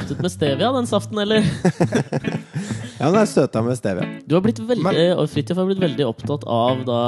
søtet med stevia, den saften, eller? Ja, den er støta med stevia. Du har blitt veldig, Men- og Fritjof har blitt veldig opptatt av da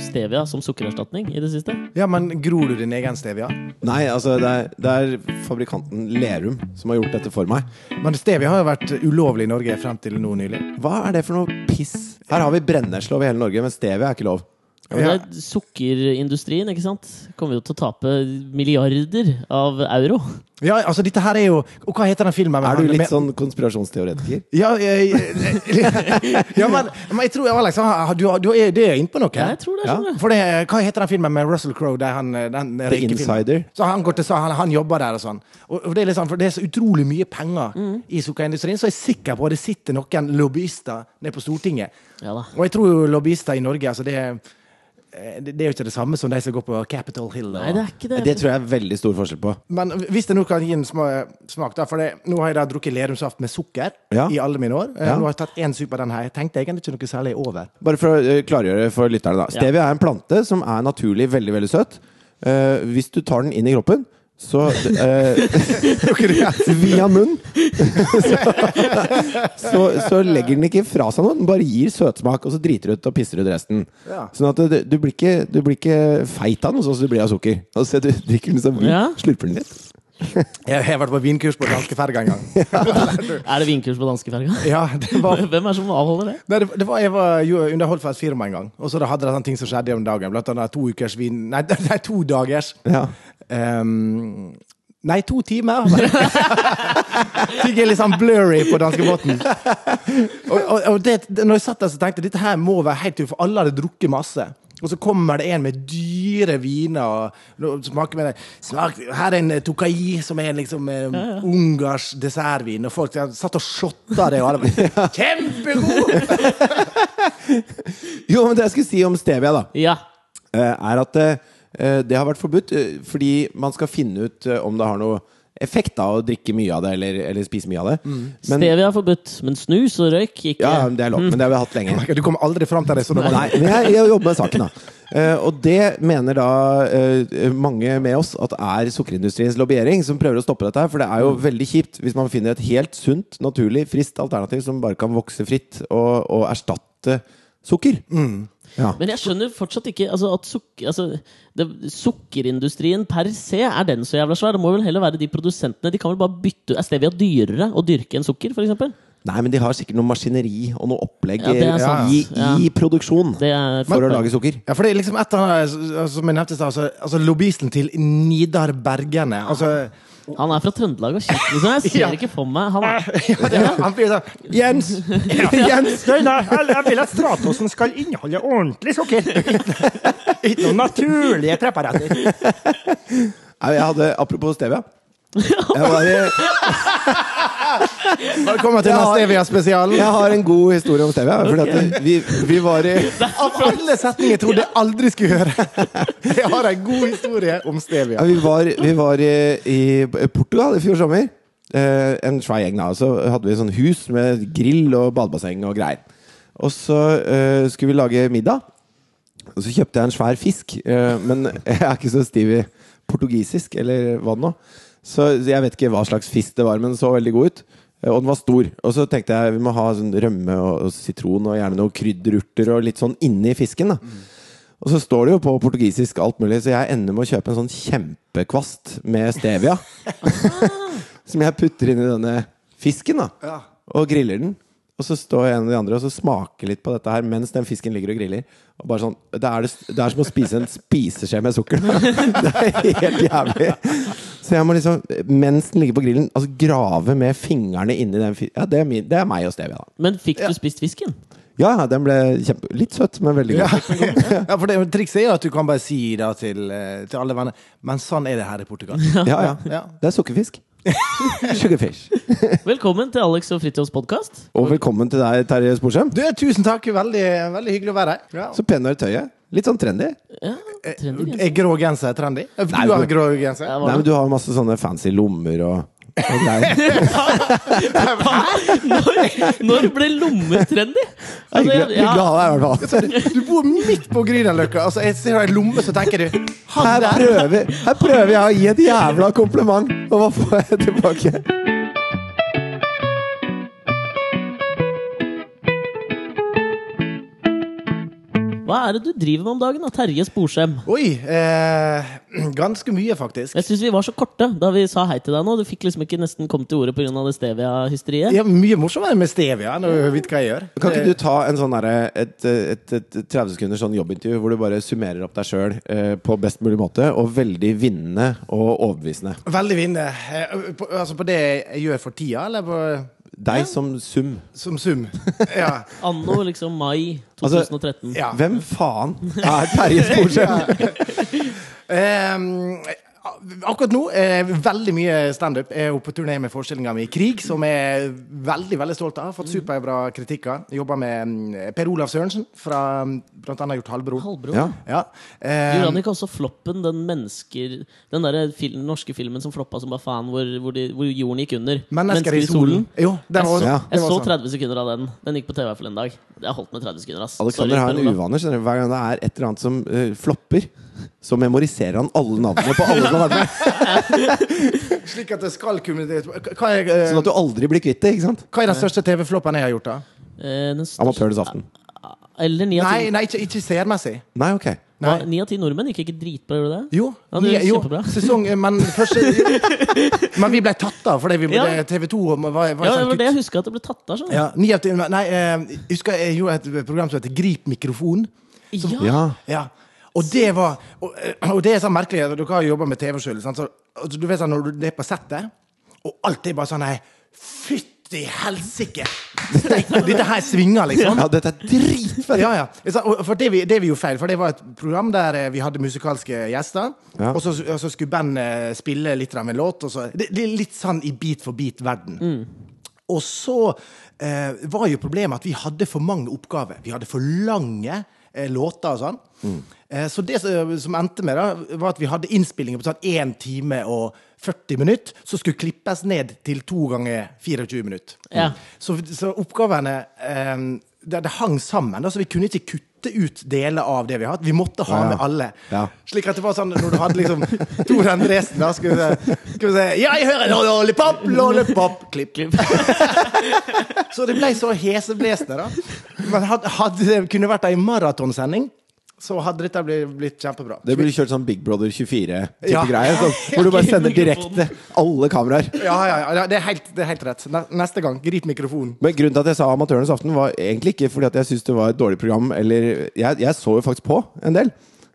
stevia som sukkererstatning i det siste. Ja, men gror du din egen stevia? Nei, altså, det er, det er fabrikanten Lerum som har gjort dette for meg. Men stevia har jo vært ulovlig i Norge frem til nå nylig. Hva er det for noe piss? Her har vi brennerslov i hele Norge, men stevia er ikke lov. Og det er Sukkerindustrien ikke sant? kommer jo til å tape milliarder av euro. Ja, altså dette her er jo Og hva heter den filmen? Er du litt med- sånn konspirasjonsteoretiker? Ja, jeg, ja men, men jeg tror Alex, du, du er, det er inne på noe. Ja, jeg tror det. Ja. For det, Hva heter den filmen med Russell Crowe? Der han, eh, den The? Insider. Så han, går til, han, han jobber der og sånn. Og, og det, er for det er så utrolig mye penger Mm. i sukkerindustrien, så jeg er sikker på at det sitter noen lobbyister nede på Stortinget. Ja da. Og jeg tror jo lobbyister i Norge altså det, er- det, det er jo ikke det samme som de som går på Capitol Hill. Og, Nei, det er ikke det. Det tror jeg er veldig stor forskjell på. Men hvis det nå kan gi en smak, da For det, nå har jeg da drukket Lerumsaft med sukker Ja. i alle mine år. Eh, Ja. Nå har jeg tatt én sup av den her. Jeg tenkte egentlig ikke noe særlig over. Bare for å eh, klargjøre for lytterne, da. Ja. Stevia er en plante som er naturlig veldig, veldig søt. Eh, hvis du tar den inn i kroppen, så eh, Via munn så, så, så legger den ikke fra seg noe. Den bare gir søtsmak, og så driter du ut og pisser ut resten. Ja. Sånn at du, du, blir ikke, du blir ikke feit av noe sånn som du blir av sukker. Altså, du drikker den som Ja. slurper den litt. Jeg har vært på vinkurs på danskeferga en gang. Er det vinkurs på danskeferga? Ja, var Hvem er det som avholder det? Nei, det, det var, jeg var jo underholdt for et firma en gang, og så da hadde det sånne ting som skjedde om dagen. Blant annet to ukers vin Nei, nei to dagers. Ja. Ehm, nei, to timer. Ting er litt sånn blurry på danskebåten. Og, og, og det, når jeg satt der, så tenkte jeg dette her må være helt ut, for alle hadde drukket masse. Og så kommer det en med dyre viner. Og smaker med det. Smak, her er en eh, Tokai, som er liksom eh, Ungars dessertvin. Og folk satt og shotta det, og alle bare Kjempegod! Jo, men det jeg skulle si om stevia, da, Ja. eh, er at det har vært forbudt eh, fordi man skal finne ut eh, om det har noe effekt av å drikke mye av det eller, eller spise mye av det. Men, Stevia er forbudt, men snus og røyk ikke. ja, det er lov, men det har vi hatt lenge. Du kommer aldri fram til det. Så det Nei, men jeg, jeg jobber med saken, da. Uh, og det mener da uh, mange med oss at er sukkerindustriens lobbyering som prøver å stoppe dette her. For det er jo veldig kjipt hvis man finner et helt sunt, naturlig, friskt alternativ som bare kan vokse fritt og, og erstatte sukker. Ja. Men jeg skjønner fortsatt ikke altså, at suk altså, det, Sukkerindustrien per se er den så jævla svær. Det må vel heller være de produsentene. De kan vel bare bytte Er stevia dyrere å dyrke enn sukker, f.eks.? Nei, men de har sikkert noe maskineri og noe opplegg Ja, er i, Ja. produksjon for men, å lage sukker. Ja, for det er liksom et av de, som jeg nevnte i stad, altså, altså lobbyisten til Nidar Bergene. Altså, Han er fra Trøndelag og kjent, liksom. Jeg ser Ja. ikke for meg Han ja, det, han blir sånn Jens! Jens! Nei, jeg vil at Stratosen skal inneholde ordentlig sukker. Ikke noen naturlige preparater. Jeg hadde, apropos stevia jeg, var, i- Velkommen til Stevia-spesialen. jeg har en god historie om stevia. Fordi at vi, vi var i Av alle setninger jeg trodde jeg aldri skulle høre. Jeg har en god historie om Ja, Stevia. vi var, vi var i, i Portugal i fjor sommer. Eh, en svær gjeng. da Så hadde vi et hus med grill og badebasseng og greier. Og så eh, skulle vi lage middag. Og så kjøpte jeg en svær fisk. eh, men jeg er ikke så stiv i portugisisk, eller hva nå. Så jeg vet ikke hva slags fisk det var, men den så veldig god ut. Eh, Og den var stor. Og så tenkte jeg vi må ha sånn rømme og, og sitron og gjerne noen krydderurter og litt sånn inni fisken. da og så står det jo på portugisisk alt mulig, så jeg ender med å kjøpe en sånn kjempekvast med stevia. som jeg putter inn i denne fisken, da. Ja. Og griller den. Og så står en av de andre og så smaker litt på dette her mens den fisken ligger og griller. Og bare sånn, Det er, det, det er som å spise en spiseskje med sukker. Det er helt jævlig. Så jeg må liksom, mens den ligger på grillen, altså grave med fingrene inni den fisken. Ja, det er, min, det er meg og stevia, da. Men fikk du spist fisken? Ja, den ble kjempe, litt søt, men veldig Ja, god. ja, for det, Trikset er jo at du kan bare si det til, eh, til alle venner. Men sånn er det her i Portugal. Ja, ja. Ja. Det er sukkerfisk. Sugarfish. Velkommen til Alex og Fritjofs podkast. Og velkommen til deg, Terje Sporsem. Du, Tusen takk. Veldig, veldig hyggelig å være her. Ja. Så pen du er i tøyet. Litt sånn trendy. Ja, trendy Er grå genser trendy? Du Nei, har grå genser? Nei, men? Du har masse sånne fancy lommer og. Når, når ble lommer trendy? Altså, Hyggelig å ha deg, i hvert fall. Du bor midt på Grünerløkka. Altså, jeg ser ei lomme, så tenker du Han Her prøver, her prøver jeg å gi et jævla kompliment, og hva får jeg tilbake? Hva er det du driver med om dagen, da, Terje Sporsem? Oi! Eh, ganske mye, faktisk. Jeg syns vi var så korte da vi sa hei til deg nå. Du fikk liksom ikke nesten komme til ordet pga. det stevia-hysteriet. Ja, mye morsommere med stevia når du vet hva jeg gjør. Kan ikke du ta en sånn der, et, et, et 30 sekunders sånn jobbintervju hvor du bare summerer opp deg sjøl eh, på best mulig måte, og veldig vinnende og overbevisende? Veldig vinnende. Eh, på, altså på det jeg gjør for tida, eller på, Deg som sum. som sum? Ja. Anno liksom mai Altså, 2013. ja. Hvem faen er Terje Sporsem? Ehm, akkurat nå er veldig mye standup. Jeg er på turné med forestillinga mi 'Krig', som jeg er veldig veldig stolt av. Fått superbra kritikker. Jobba med mm, Per Olav Sørensen, fra bl.a. blant annet gjort 'Halvbror'. Halvbror. Ja. Ja. Eh, Gjorde han ikke også floppen, den mennesker Den der film, norske filmen som floppa som bare faen, hvor, hvor, de, hvor jorden gikk under? 'Mennesker i solen'. Jo, den Jeg var, så, Ja. jeg var så sånn. 30 sekunder av den. Den gikk på TV for en dag. Jeg holdt med 30 sekunder. ass Alexander Sorry, har en uvane. Hver gang det er et eller annet som uh, flopper, så memoriserer han alle navnene på alle som har vært med. Slik at det skal kunne er, eh, Sånn at du aldri blir kvitt det. ikke sant? hva er den største TV-floppen jeg har gjort, da? Eh, Amatørenes aften. Eller ni av Nei, ti nei ikke, ikke seermessig. Nei, ok. Ni av ti nordmenn gikk ikke dritbra, gjorde det? Jo, Ja, det jo sesong Men første Men vi ble tatt av fordi vi Ja. TV 2 var, var Ja, sånn det var det jeg husker at det ble tatt av. sånn Ja, av ti Nei, eh, jeg husker jeg gjorde et program som heter Grip mikrofon. Som, Ja. Ja. Og det var Og, eh, og det er sånn merkelig Dere har jo jobba med TV sjøl. Så, altså, du vet sånn, når du er på settet, og alt er bare sånn Nei, fytti helsike! Dette her svinger, liksom. ja, dette er dritfett! Ja, ja. For det, vi, det vi gjorde feil, for det var et program der eh, vi hadde musikalske gjester. Ja. Og, så, og så skulle bandet spille litt av en låt. Og så, det, det er litt sånn i Beat for beat-verden. Og så eh, var jo problemet at vi hadde for mange oppgaver. Vi hadde for lange eh, låter og sånn. Eh, så det som, som endte med, da, var at vi hadde innspillinger på sånn 1 time og 40 minutter, som skulle klippes ned til to ganger 24 minutter. Ja. Så, så oppgavene eh, det, det hang sammen. Da, så vi kunne ikke kutte ut deler av det vi har hatt. Vi måtte ha Ja, ja. med alle. Ja. Slik at det var sånn når du hadde liksom Tor Endresen da skulle vi se Ja, jeg hører lollipop, lollipop, klipp. Så det ble så heseblesende, da. Men hadde, hadde det kunne vært ei maratonsending, så hadde dette blitt, blitt kjempebra. Det burde kjørt sånn Big Brother 24-type Ja. greie. Hvor du bare sender direkte alle kameraer. Ja, ja, ja, det er helt, det er helt rett. Ne- Neste gang, grip mikrofonen. Men grunnen til at jeg sa Amatørenes aften, var egentlig ikke fordi at jeg syntes det var et dårlig program. Eller Jeg, jeg så jo faktisk på en del,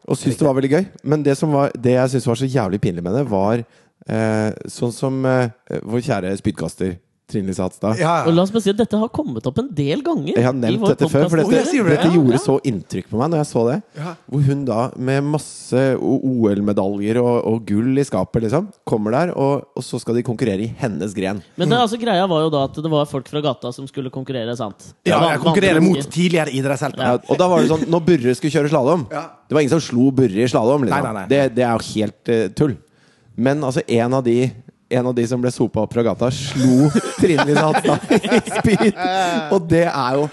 og syntes det var veldig gøy. Men det, som var, det jeg syntes var så jævlig pinlig med det, var eh, sånn som eh, vår kjære spydkaster Trine Lise Hatstad. Ja, Og la oss bare si at dette har kommet opp en del ganger. Jeg har nevnt dette før, for dette, det. dette gjorde ja. så inntrykk på meg når jeg så det. Ja. Hvor hun da, med masse OL-medaljer og, og gull i skapet, liksom, kommer der, og, og så skal de konkurrere i hennes gren. Men det, altså, greia var jo da at det var folk fra gata som skulle konkurrere, sant? Ja, jeg konkurrerer mot tidligere idrettshelter. Ja, og da var det sånn, når Burre skulle kjøre slalåm Ja. Det var ingen som slo Burre i slalåm. Liksom. Nei, nei, nei. Det, det er jo helt uh, tull. Men altså, en av de en av de som ble sopa opp fra gata, slo Trine Lise Hatstad i spyd. Og det er jo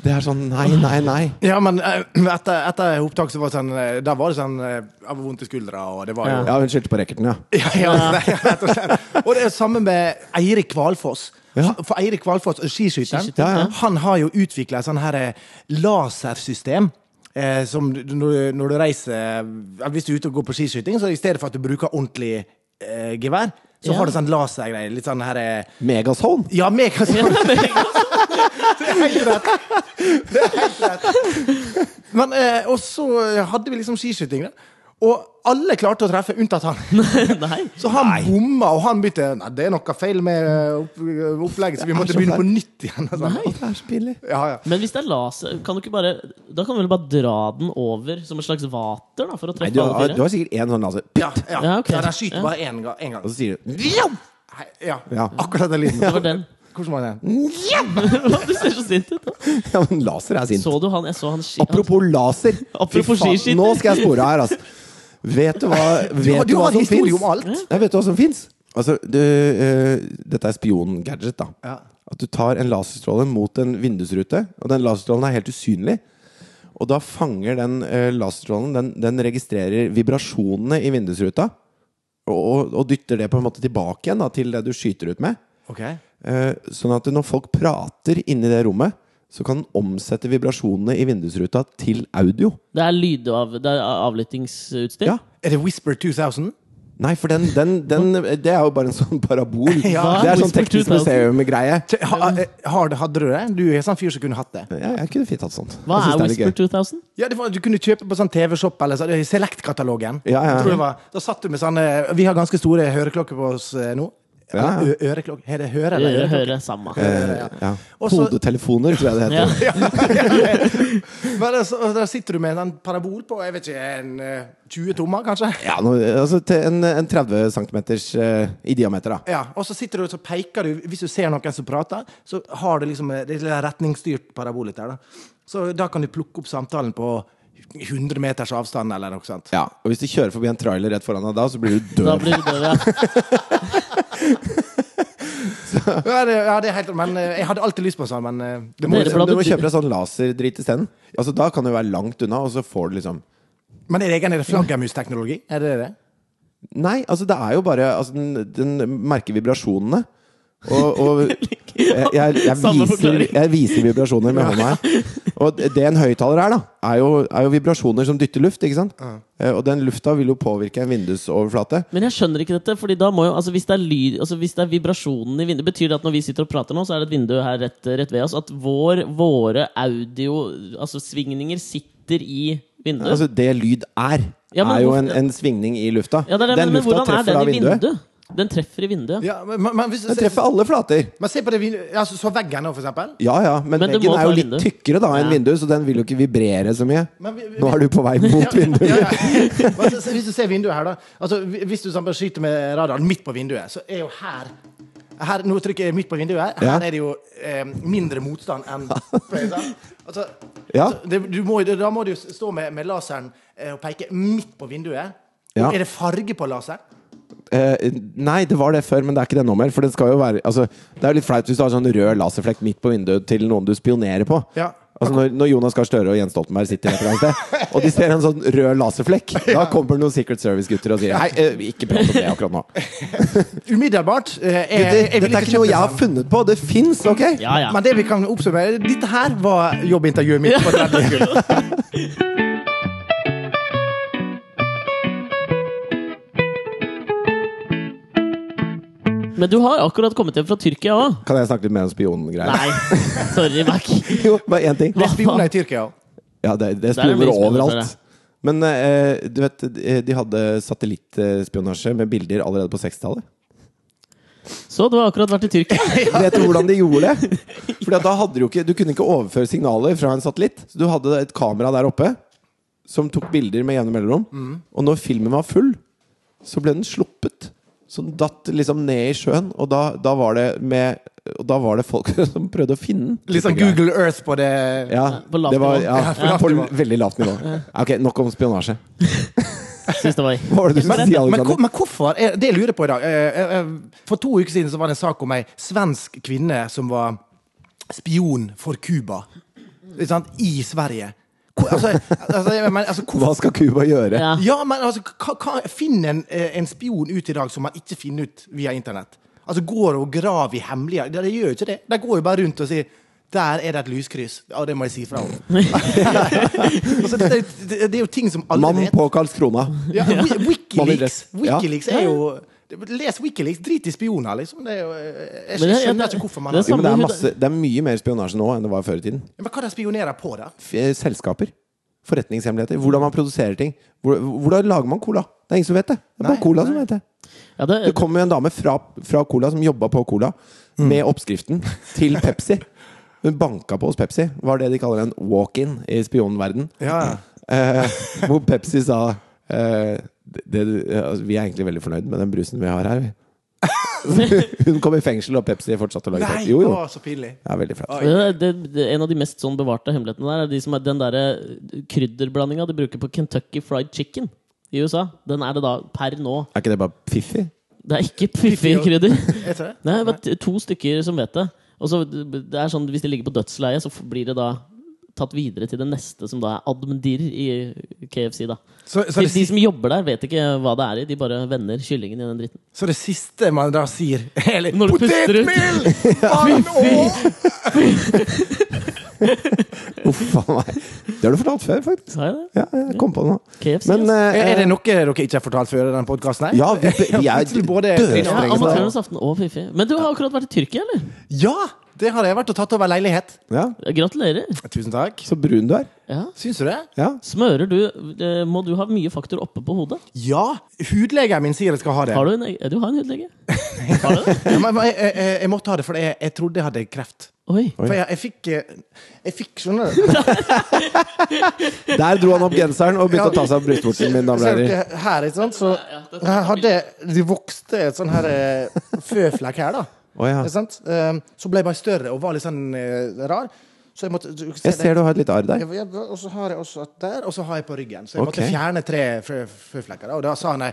Det er sånn nei, nei, nei. Ja, men eh, etter, etter opptak så var det sånn eh, Da var det sånn eh, Jeg var vondt i skuldra, og det var jo Ja, hun skyldte på racketen, ja. Ja, ja, nei, rett og slett. Og det er samme med Eirik Kvalfoss. Ja. For Eirik Kvalfoss, skiskytteren, Skiskytter, ja. han har jo utvikla et sånn her eh, lasersystem. Eh, som når, du- når du reiser eh, Hvis du er ute og går på skiskyting, så i stedet for at du bruker ordentlig eh, gevær, så Ja. har du sånn lasergreier. Litt sånn her eh, Megazone. Ja, mega Det er helt rett. Det er helt rett. Men, eh, og så hadde vi liksom skiskyting, da. Og alle klarte å treffe, unntatt han. Nei. Så han bomma, og han begynte Nei, det er noe feil med opp, opplegget, så vi måtte så begynne på nytt igjen. og sånn. Det er så pinlig. Ja, ja. Men hvis det er laser, kan du ikke bare Da kan du vel bare dra den over som et slags vater, da, for å Nei, du, alle har, du har sikkert én sånn laser, Ja, ja. Ja, okay. ja der skyter Ja. bare én gang. En gang. og så sier du Hei, Ja, Ja. akkurat den lyden. Det var den. Hvordan var den? du ser så sint ut. da Ja, men laser er sint. Så du han? Jeg så han ski... Apropos laser. Apropos Fy faen. Nå skal jeg spore her, altså. Vet du hva, vet du du hva som finnes? fins? Jeg vet du hva som fins? Altså, du, uh, dette er spiongadget, da. Ja. At du tar en laserstråle mot en vindusrute, og den laserstrålen er helt usynlig. Og da fanger den uh, laserstrålen den, den registrerer vibrasjonene i vindusruta. Og, og, og dytter det på en måte tilbake igjen da, til det du skyter ut med. Okay. Uh, sånn at når folk prater inni det rommet, så kan den omsette vibrasjonene i vindusruta til audio. Det er lydav... Det er avlyttingsutstyr? Ja. Er det Whisper 2000? Nei, for den, den, den Det er jo bare en sånn parabol. Ja. Det er sånn teknisk 2000. museum-greie. Ha, har, hadde du det? Du er sånn fyr som kunne hatt det. Ja, jeg kunne fint hatt sånt. Hva er Whisper 2000? Ja, det var, Du kunne kjøpe på sånn TV-shop eller så, Select-katalogen. Ja, ja. Jeg tror det var- Da satt du med sånne Vi har ganske store høreklokker på oss eh, nå. Ja, ja. Ø- Øreklokke Er det høre eller Høre, øreklokke? høre, samme. Eh, ja. Også, Hodetelefoner, tror jeg det Ja. heter. Men altså, der sitter du med en parabol på jeg vet ikke, en eh, 20 tommer, kanskje. Ja, nå, altså til en, en 30 cm i diameter, da. Ja, Og så sitter du og peker du Hvis du ser noen som prater, så har du liksom eh, det er retningsstyrt parabol litt der. da Så da kan du plukke opp samtalen på 100 meters avstand eller noe sånt. Ja, og hvis du kjører forbi en trailer rett foran deg da, så blir du Da død. blir du død, ja. Ja, det, ja, det er helt Men eh, jeg hadde alltid lyst på en sånn, men eh, Du må, da du må kjøpe deg sånn laserdrit isteden. Altså, da kan du være langt unna, og så får du liksom Men er det egen flaggermusteknologi? Er det det? Nei, altså det er jo bare altså, den, den merker vibrasjonene. Og, og jeg, jeg, jeg, viser, jeg viser vibrasjoner med hånda her. Og det en høyttaler er, da, er jo, er jo vibrasjoner som dytter luft. ikke sant? Ja. Og den lufta vil jo påvirke en vindusoverflate. Men jeg skjønner ikke dette. Fordi da må jo, altså hvis det er lyd Altså hvis det er vibrasjonen i vinduet, betyr det at når vi sitter og prater nå, så er det et vindu her rett, rett ved oss? At vår, våre audio Altså svingninger sitter i vinduet? Altså Det lyd er, Ja, er jo en, en svingning i lufta. ja, det er det, den men, men lufta er treffer da den i vinduet. Vinduet? Den treffer i vinduet. Ja, men, men, hvis, Den treffer alle flater. men se på det vinduet altså, Så veggene, for eksempel. Ja ja, men, Men veggen er jo litt tykkere da enn Ja. vinduet, så den vil jo ikke vibrere så mye. Men vi- vi- Nå er du på vei mot vinduet. Ja, ja. Men Hvis du ser vinduet her, da. Altså, hvis du sånn, skyter med radaren midt på vinduet, så er jo her her, Nå trykker jeg midt på vinduet. Her Ja. er det jo eh, mindre motstand enn altså, Ja. altså, det, du må, Da må du stå med, med laseren eh, og peke midt på vinduet. Ja. Er det farge på laseren? Eh, nei, det var det før, men det er ikke det nå mer. For det skal jo være altså, Det er jo litt flaut hvis du har sånn rød laserflekk midt på vinduet til noen du spionerer på. Ja. Altså når, når Jonas Gahr Støre og Jens Stoltenberg sitter et sted, og de ser en sånn rød laserflekk, da kommer det noen Secret Service-gutter og sier Hei, eh, ikke prat om det akkurat nå. Umiddelbart. Eh, jeg, Det, dette er ikke noe jeg har funnet på. Det fins, ok? Ja, ja. Men det vi kan oppsummere Dette her var jobbintervjuet mitt. på Men du har akkurat kommet hjem fra Tyrkia òg. Kan jeg snakke litt mer om spiongreier? Nei, sorry, Mac. Jo, bare én ting. Det er spioner i Tyrkia. Ja, det, det er Der er det spioner overalt. Men eh, du vet, de hadde satellittspionasje med bilder allerede på 60-tallet. Så du har akkurat vært i Tyrkia? Vet du hvordan de gjorde det? Fordi at da hadde Du jo ikke Du kunne ikke overføre signaler fra en satellitt. Så du hadde et kamera der oppe som tok bilder med jevne mellomrom. Og når filmen var full, så ble den sluppet. Så den datt liksom ned i sjøen, og da, da var det med Og da var det folk som prøvde å finne den. Litt sånn Google Earth på det. Ja, På lavt nivå. ja, Ja, på på veldig lavt nivå. Ok, nok om spionasje. Men, Alexander? men hvorfor? Det lurer jeg på i dag. Eh, eh, eh, For to uker siden så var det en sak om ei svensk kvinne som var spion for Cuba. I Sverige. Altså, altså, mener, altså, Hva skal Cuba gjøre? Ja. Ja, men altså, hva, hva, Finn en, eh, en spion ut i dag som man ikke finner ut via internett. Altså Går og graver i hemmelige De, gjør jo ikke det. De går jo bare rundt og sier der er det et lyskryss. Ja, det må jeg si fra om. altså, det, det, det er jo ting som alle Mann vet. på Karlskrona. Ja, Mann Wikileaks, Wikileaks er jo Les Wikileaks, drit i spioner, liksom. Det er jo, jeg, jeg Men jeg- skjønner ikke hvorfor man det Jo, men det, er masse, det er mye mer spionasje nå enn det var før i tiden. Men hva de spionerer på, da? Eh, selskaper. Forretningshemmeligheter. Hvordan man produserer ting. Hvor- Hvordan lager man cola? Det er ingen som vet det. Det er bare Nei, Cola nei. som vet det. Ja, det, Det kom jo en dame fra, fra Cola som jobba på Cola, med oppskriften til Pepsi. Hun banka på hos Pepsi. Var det de kaller en walk-in i spionverden. Ja, Eh, hvor Pepsi sa eh, det, altså, Vi er egentlig veldig fornøyd med den brusen vi har her. Hun kom i fengsel, og Pepsi fortsatte å lage Nei, Jo, jo. Å, så pinlig. Det er veldig flaut. det, det, en av de mest sånn bevarte hemmelighetene der er de som er den derre krydderblandinga de bruker på Kentucky Fried Chicken i USA. Den er det da per nå. Er ikke det bare Piffi? Det er ikke Piffi-krydder. Er? Nei, det er to stykker som vet det. Og så det er sånn, Hvis de ligger på dødsleiet, så blir det da tatt videre til det neste, som da er admdir i KFC. da Så, så, de, de som jobber der, vet ikke hva det er i. De bare vender kyllingen i den dritten. så det siste man da sier er Når du puster ut. Potetmel! Uff a meg. Det har du fortalt før, faktisk. Det? Ja, jeg kom på det nå. KFC, Men eh, Er det noe dere ikke har fortalt før i den podkasten? Ja, vi, vi er dødstrenge. ja. Amatørenes aften og Fifi. Men du har akkurat vært i Tyrkia, eller? Ja! Det har jeg vært og tatt over leilighet. Ja, Gratulerer. Tusen takk. så brun du er. Ja. Syns du det? Ja. Smører du eh, Må du ha mye faktor oppe på hodet? Ja. Hudlegen min sier jeg skal ha det. Har du en, du har en hudlege? Har du det? Ja, men, men, jeg, jeg, jeg måtte ha det, for jeg, jeg trodde jeg hadde kreft. Oi. For jeg, jeg fikk eh, Jeg fikk, skjønner du Der dro han opp genseren og begynte å ta seg av brystvorten, min. Ser dere her, ikke sant? Så her hadde Det vokste et sånn her eh, føflekk her, da. Å, ja. Ikke sant? Eh, Så ble jeg bare større og var litt sånn eh, rar. Så jeg måtte du, Jeg ser du har et lite arr der. Ja, ja, Og så har jeg også der, og så har jeg på ryggen. Så jeg måtte fjerne tre fø- føflekker. Og da sa han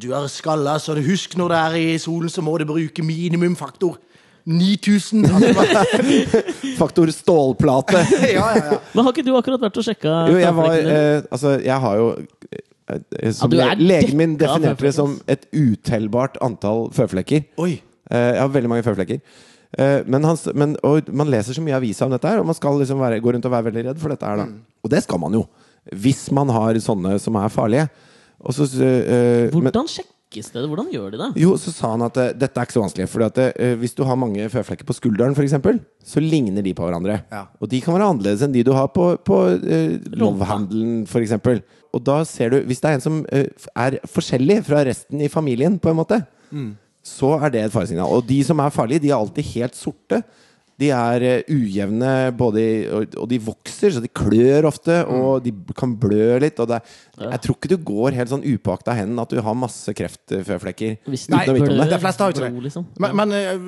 du er skalla, så husk når du er i solen, så må du bruke minimumfaktor 9000. Altså, Faktor stålplate. ja, ja, ja. Men har ikke du akkurat vært og sjekka Jo, jeg var eh, Altså, jeg har jo eh, som du er Legen min definerte det som et utellbart antall føflekker. Oi. Eh, jeg har veldig mange føflekker. Eh, men, han, men og man leser så mye avisa om dette her, og man skal liksom være, gå rundt og være veldig redd for dette her. Da. Og det skal man jo. Hvis man har sånne som er farlige. Og så, eh, men- Hvordan sjekkes det? Hvordan gjør de det? jo, så sa han at dette er ikke så vanskelig. Fordi at Hvis du har mange føflekker på skulderen, f.eks., så ligner de på hverandre. Ja. Og de kan være annerledes enn de du har på, på uh, love-handelen, f.eks. Og da ser du Hvis det er en som er forskjellig fra resten i familien, på en måte, så er det et faresignal. Og de som er farlige, de er alltid helt sorte. De er eh, ujevne, både og, og de vokser, så de klør ofte, og de kan blø litt. Og det, er- jeg tror ikke du går helt sånn upåakta hen at du har masse kreftføflekker uten å vite om det. de fleste har ikke det. Liksom. Men, men eh,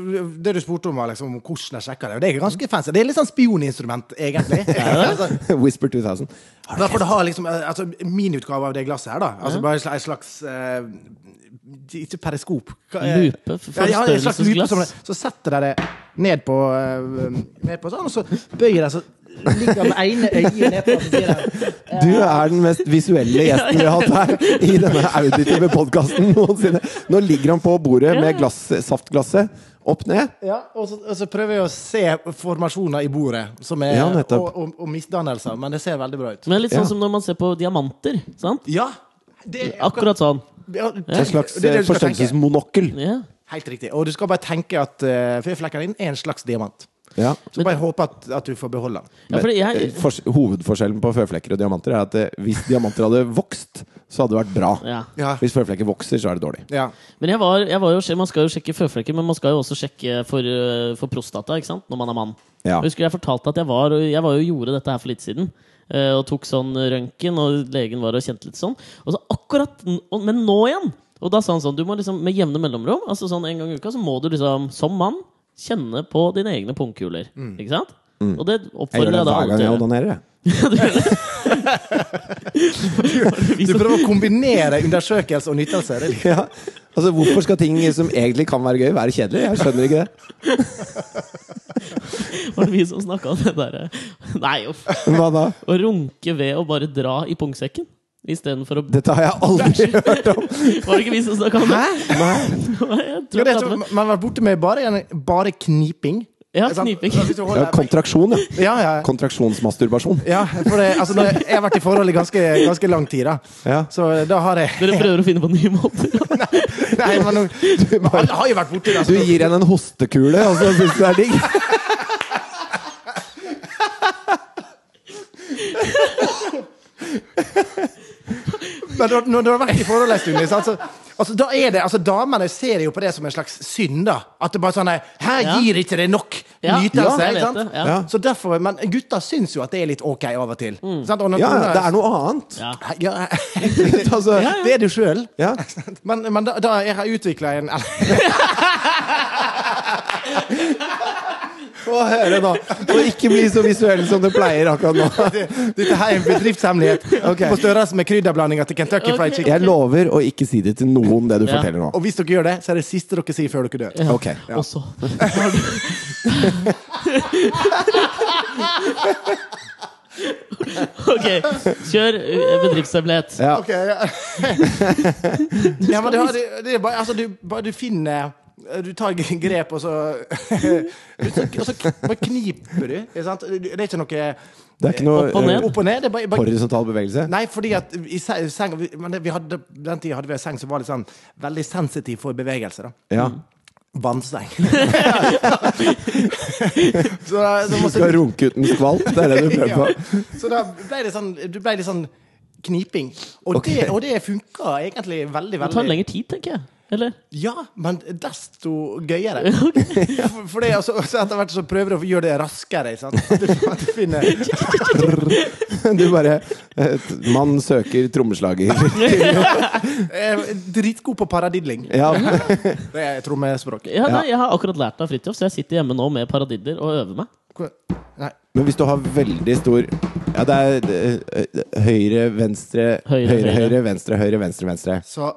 det du spurte om, var liksom, hvordan jeg sjekker det, det er ganske fancy. Det er litt sånn spioninstrument, egentlig. Whisper 2000. da får du ha liksom, eh, altså, min utgave av det glasset her, da. Altså bare en slags uh, Ikke periskop. Lupe? Forstørrelsesglass? Ja, ja, det. Så setter jeg det ned på, uh, ned på sånn, og så bøyer jeg, så ligger med ene øyet ned på jeg, Du er den mest visuelle gjesten vi har hatt her i denne auditive podkasten noensinne. Nå ligger han på bordet med glass, saftglasset opp ned. Ja, og så, og så prøver jeg å se formasjoner i bordet som er, Ja, og, og, og misdannelser, men det ser veldig bra ut. Men litt sånn Ja. som når man ser på diamanter. Sant? Ja! Det er Akkurat sånn. Ja, En slags eh, forstørrelsesmonokkel. Ja. Helt riktig. Og du skal bare tenke at uh, føflekken din er en slags diamant. Ja. Så bare håpe at, at du får beholde den. ja, jeg eh, hovedforskjellen på føflekker og diamanter er at eh, hvis diamanter hadde vokst, så hadde det vært bra. ja. Hvis føflekker vokser, så er det dårlig. ja. Men jeg var, jeg var jo, man skal jo sjekke føflekker, men man skal jo også sjekke for, øh, for prostata ikke sant? når man er mann. Ja. Jeg husker jeg fortalte at jeg var, jeg var jo gjorde dette her for litt siden. eh, Og tok sånn røntgen, og legen var og kjente litt sånn. Og så akkurat, Men nå igjen! Og da sa han sånn Du må liksom med jevne mellomrom, altså sånn en gang i uka, så må du liksom som mann kjenne på dine egne pungkuler. Ikke sant? Og det Jeg gjør oppfordrer det jeg da hver alle gang til jeg å gjøre. onanerer. jeg. Du prøver å kombinere undersøkelse og nytelse. Det Ja. Altså, hvorfor skal ting som egentlig kan være gøy, være kjedelig? Jeg skjønner ikke det. Var det vi som snakka om det derre Nei, uff. Hva da? Å runke ved å bare dra i pungsekken istedenfor å Dette har jeg aldri hørt om. Var det ikke vi som snakka om det? Nei. Jeg tror Ja, det er, man har vært borte med bare, bare kniping. Ja, kniping. Ja, kontraksjon, ja. Ja, ja. Kontraksjonsmasturbasjon. ja for det, altså, jeg, jeg har vært i forhold i ganske, ganske lang tid, da. Ja. Så da har jeg Dere prøver å finne på nye måter. Nei, men men alle har jo vært borti det. Du gir henne en hostekule, og så syns du det er digg? Men når, når du har vært i forhold en stund, sant, så, altså, da er det, altså, damene ser jo på det som en slags synd. da At det bare sånn Her gir ikke det nok Ja, nytelse. ja, ikke sant? ja. Så derfor, Men gutta syns jo at det er litt ok av og til. Mm. Sant? Og når Ja, det er noe annet. Ja. ja, Altså, Ja, ja. Det er du sjøl. ja. Men, men da, da jeg har utvikla en Få høre nå. Og ikke bli så visuell som du pleier akkurat nå. Dette her er en bedriftshemmelighet okay. på størrelse med krydderblandinga til Kentucky Fried Chicken. Jeg lover å ikke si det til noen, det du Ja. forteller nå. Og hvis dere gjør det, så er det siste dere sier før dere dør. Ok. Okay. Ja. Også. Ok, kjør eh, bedriftshemmelighet. Ja. Okay, ja. ja, men det, det, det er bare, altså, du, bare du finner du tar grep, og så Og så bare kniper du. Ikke sant? Det er ikke noe Det er ikke noe Opp og ned. eh, Opp og ned. Det er bare, bare horisontal bevegelse? Nei, fordi at i seng vi- Men vi hadde, den tida hadde vi en seng som var litt sånn veldig sensitiv for bevegelse. da Ja. Vannseng. så da, så Du skal runke uten skvalp? Det er det du prøver på? ja. så da ble det sånn Du ble litt sånn kniping. Og, okay. det, og det funka egentlig veldig, Det tar veldig lengre tid, tenker jeg. Eller? Ja, men desto gøyere. For, for det, altså, så etter hvert så prøver du å gjøre det raskere. Sant? At du, at du finner Du bare eh, Mann søker trommeslager. Er Dritgod på paradidling. Ja. Det er trommespråk. Ja, nei, jeg har akkurat lært av Fridtjof, så jeg sitter hjemme nå med paradidler og øver meg. Nei. Men hvis du har veldig stor Ja, det er eh, eh, høyre, venstre, Høyre, høyre, høyre, høyre. venstre, høyre, venstre, venstre. Så